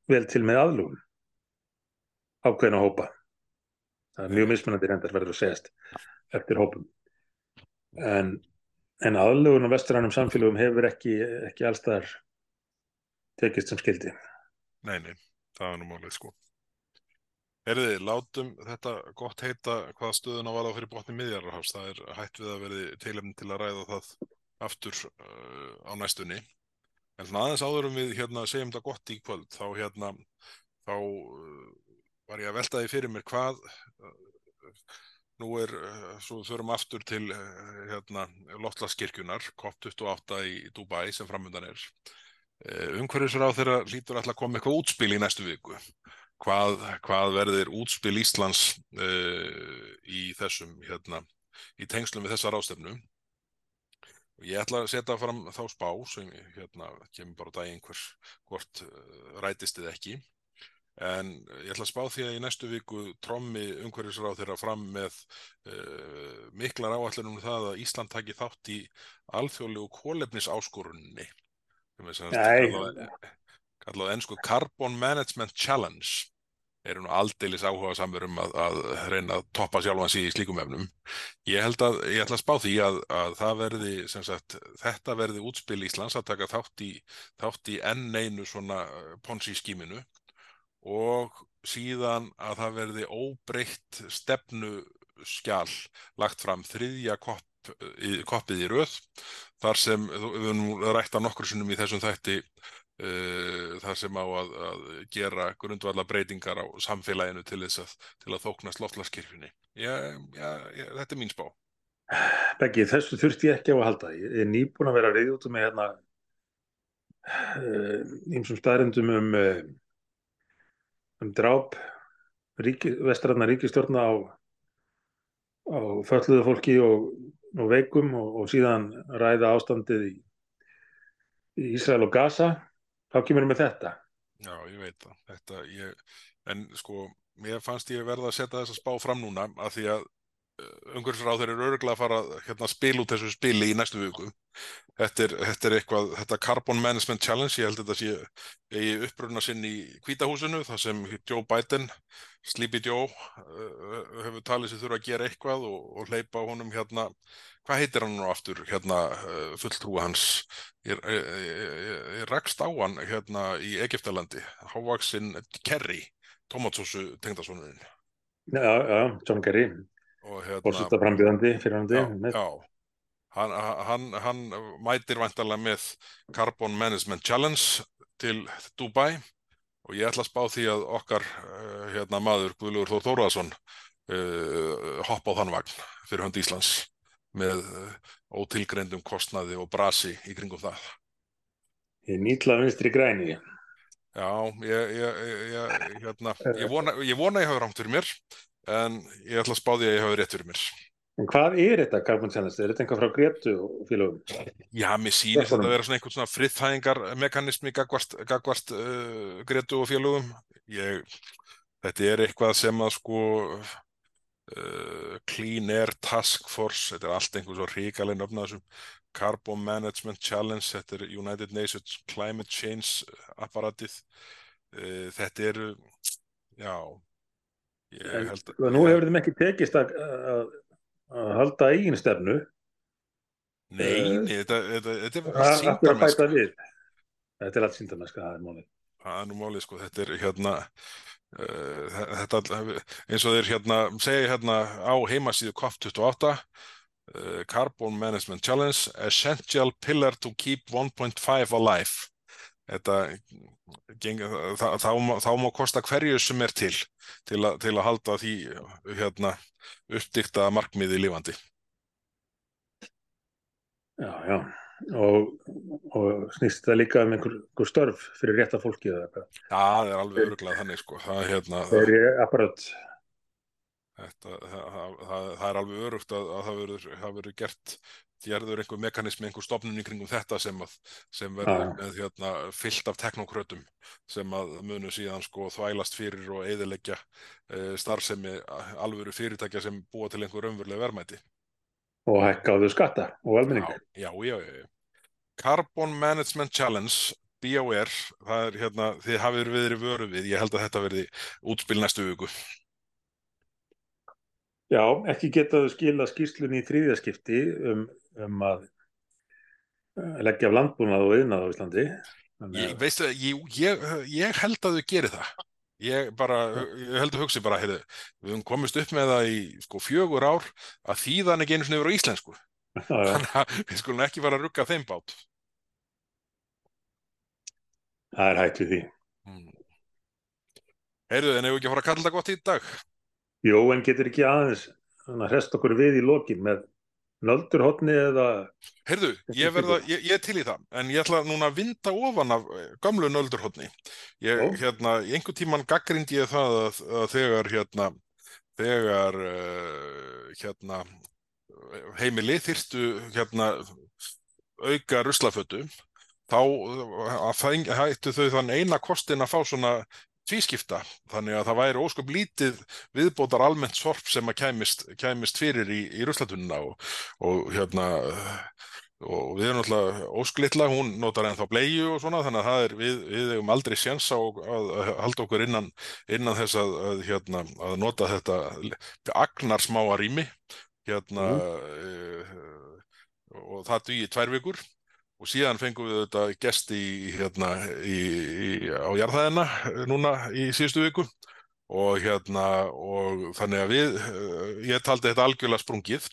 vel til með aðlugun ákveðin að hópa. Það er mjög mismunandi reyndar verður að segjast eftir hópum. En, en aðlugun á vestrænum samfélagum hefur ekki, ekki allstaðar tekist sem skildi Nei, nei, það er nú málið sko Herði, látum þetta gott heita hvaða stöðun á varða fyrir botni miðjararhafs. Það er hætt við að verði teilefn til að ræða það aftur uh, á næstunni. En svona aðeins áðurum við hérna segjum þetta gott í kvöld. Þá hérna, þá uh, var ég að velta því fyrir mér hvað, uh, nú er, svo þurfum aftur til hérna Lottlaskirkjunar, COP28 í Dubai sem framöndan er. Umhverjusur á þeirra lítur alltaf að koma eitthvað útspil í næstu viku hvað, hvað verður útspil Íslands uh, í þessum hérna, í tengslum við þessa rástefnu og ég ætla að setja fram þá spá sem hérna kemur bara daginn hvers hvort uh, rætist þið ekki. En ég ætla að spá því að í næstu viku trommi umhverfisráð þeirra fram með uh, miklar áallunum um það að Ísland taki þátt í alþjóðlegu kólefnisáskorunni er kallað ennsku Carbon Management Challenge eru nú aldeilis áhuga samur um að, að reyna að toppa sjálfans í slíkum efnum. Ég held að, ég ætla að spá því að, að það verði, sem sagt, þetta verði útspil Íslands að taka þátt í, þátt í enn einu svona ponsi skíminu og síðan að það verði óbreytt stefnu skjál lagt fram þriðja kopp, í, koppið í röð þar sem við höfum rætta nokkur sinnum í þessum þætti uh, þar sem á að, að gera grundvallar breytingar á samfélaginu til þess að, til að þóknast loftlaskirfinni. Þetta er mín spá. Beggi, þessu þurfti ég ekki á að halda. Ég er nýbúin að vera reyð út með hérna einsum staðrendum um, um dráp ríki, vestrannar ríkistjórna á, á fölluðu fólki og, og veikum og, og síðan ræða ástandið í Ísrael og Gaza. Þá kemur við með þetta. Já, ég veit það. Þetta, ég, en sko, mér fannst ég verða að setja þess að spá fram núna að því að umhverfisráður eru örgulega að fara hérna, að spila út þessu spili í næstu viku. Þetta er, þetta er eitthvað þetta Carbon Management Challenge, ég held þetta sé í uppröðuna sinn í kvítahúsinu þar sem Joe Biden Sleepy Joe uh, hefur talið sér þurfa að gera eitthvað og, og hleypa honum hérna, hvað heitir hann nú aftur hérna uh, fulltrúa hans? Ég, ég, ég, ég rakst á hann hérna í Egiptalandi Hávaksinn Kerry Tomatsósu tengdasónuðin Já, já, John Kerry Bórsetta frambjöðandi fyrir hann Já. Hann, hann, hann mætir vantarlega með Carbon Management Challenge til Dubai og ég ætla að spá því að okkar uh, hérna, maður Guðlugur Þór Þóraðsson uh, hoppa á þann vagn fyrir hönd Íslands með uh, ótilgreyndum kostnaði og brasi í kringum það. Ég nýtla vinstri græni. Já, ég, ég, ég, hérna, ég vona ég vona ég hafa rámt fyrir mér en ég ætla að spá því að ég hafi rétt fyrir mér. En hvað er þetta Carbon Challenge? Er þetta einhvað frá Gretu félagum? Já, mér sýnist að vera svona einhvern svona friðþægingarmekanismi gagvart, gagvart uh, Gretu og félagum. Ég, þetta er eitthvað sem að sko uh, Clean Air Task Force, þetta er allt einhvern svo ríkalinn Carbon Management Challenge, þetta er United Nations Climate Change apparatið. Uh, þetta er, já, En, að, nú hefur þeim ekki tekist að, að, að halda eigin stefnu. Nei, uh, þetta, þetta, þetta er allt síndarmeska Þetta er allt síndarmeska, það er málið. Það er nú málið, sko, þetta er hérna uh, þetta, eins og þeir hérna segja hérna á heimasíðu COP28 uh, Carbon Management Challenge Essential Pillar to Keep 1.5 Alive. Þetta, þá, þá, þá má kosta hverju sem er til til, a, til að halda því hérna, uppdykta markmiði lífandi. Já, já, og, og snýst það líka um einhver, einhver störf fyrir rétta fólki? Já, það er alveg öruglega þannig sko. Það hérna... Það er apparat... Þetta, það, það, það er alveg örugt að, að það verður gert gerður einhver mekanismi, einhver stopnum í kringum þetta sem, að, sem verður með hérna, fyllt af teknokrötum sem að munu síðan sko þvælast fyrir og eðilegja e, starfsemi alvöru fyrirtækja sem búa til einhver umverulega verðmæti. Og hækkaðu skatta og almenningu. Já, já, já, já. Carbon Management Challenge, BOR, það er hérna, þið hafið verið vöru við, ég held að þetta verði útspil næstu viku. Já, ekki getaðu skila skýrslunni í þrýðjaskipti um um að eh, leggja af landbúnað og yðnað á Íslandi. Ég, veistu, ég, ég, ég held að þau gerir það. Ég bara, ég held að hugsi bara heyrðu, við höfum komist upp með það í sko, fjögur ár að þýðan ekki einu snöfur á íslensku. [laughs] Þannig að við skulum ekki fara að rugga þeim bát. Það er hægt við því. Hmm. Heyrðu, en hefur ekki að fara að kalla það gott í dag? Jó, en getur ekki aðeins að hresta okkur við í lokin með nöldurhóttni eða Herðu, ég, verða, ég, ég er til í það en ég ætla núna að vinda ofan af eh, gamlu nöldurhóttni ég, hérna, í einhver tíman gaggrind ég það að, að þegar hérna, þegar uh, hérna heimili þyrstu hérna auka ruslafötu þá eh, hættu þau þann eina kostin að fá svona tvískipta þannig að það væri ósköp lítið viðbótar almennt sorp sem að kæmist, kæmist fyrir í, í ruslatununa og, og hérna og við erum náttúrulega ósklitla, hún notar ennþá bleiu og svona þannig að það er við, við hefum aldrei séns á að, halda okkur innan, innan þess að, að, hérna, að nota þetta agnar smáa rými hérna mm. e, og það dýi tvær vikur og síðan fengum við þetta gesti í, hérna, í, í, á jarðhæðina núna í síðustu viku. Og hérna og þannig að við, eh, ég taldi þetta algjörlega sprungið,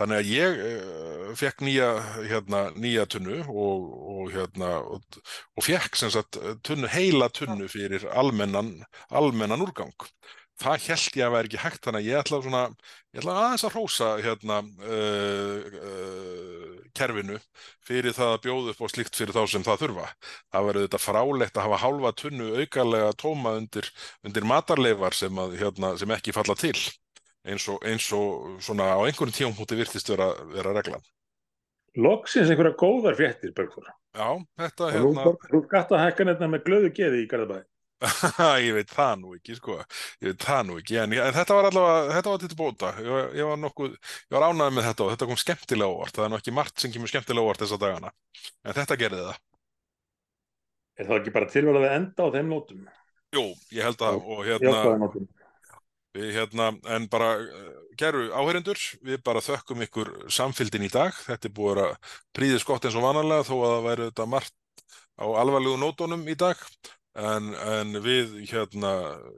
þannig að ég uh, fekk nýja hérna nýja tunnu og, og hérna og, fekk sagt tunnu, heila tunnu fyrir almennan almennan úrgang það held ég að vera ekki hægt þannig að ég ætla, svona, ég ætla aðeins að hrósa hérna, uh, uh, kerfinu fyrir það að bjóða upp á slikt fyrir þá sem það þurfa. Það verður þetta frálegt að hafa hálfa tunnu aukarlega tóma undir, undir matarleifar sem, að, hérna, sem ekki falla til eins og, eins og svona á einhvern tíum húti virtist vera, vera reglan. Loksins einhverja góðar fréttir, Bergþór. Já, þetta hérna... Þú gætt að hækka nefna með glöðu geði í Garðabæði. [laughs] ég veit það nú ekki sko. Ég veit það nú ekki. En, en þetta var allavega þetta var til bóta. Ég, ég var nokkuð ég var ánæðið með þetta og þetta kom skemmtilega óvart. Það er nokkið margt sem kemur skemmtilega óvart þessa dagana. En þetta gerði það. Er það ekki bara tilvægðið að enda á þeim nótum? Jú, ég held að og hérna við hérna en bara geru eh, áherindur við bara þökkum ykkur samfylgin í dag. Þetta er búið að príðið skott eins og vanalega þó að það væri þetta margt á alvarlegu nótunum í dag En, en við, hérna,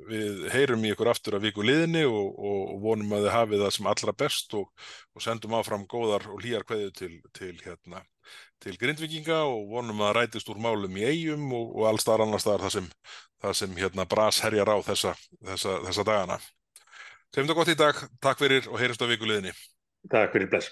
við heyrum í ykkur aftur að viku liðinni og, og vonum að þið hafið það sem allra best og, og sendum áfram góðar og hlýjar kveðu til, til, hérna, til grindvikinga og vonum að rætist úr málum í eigum og, og alls þar annars þar það sem, það sem hérna, bras herjar á þessa, þessa, þessa dagana. Segjum þetta gott í dag, takk fyrir og heyrjumst á viku liðinni. Takk fyrir, bless.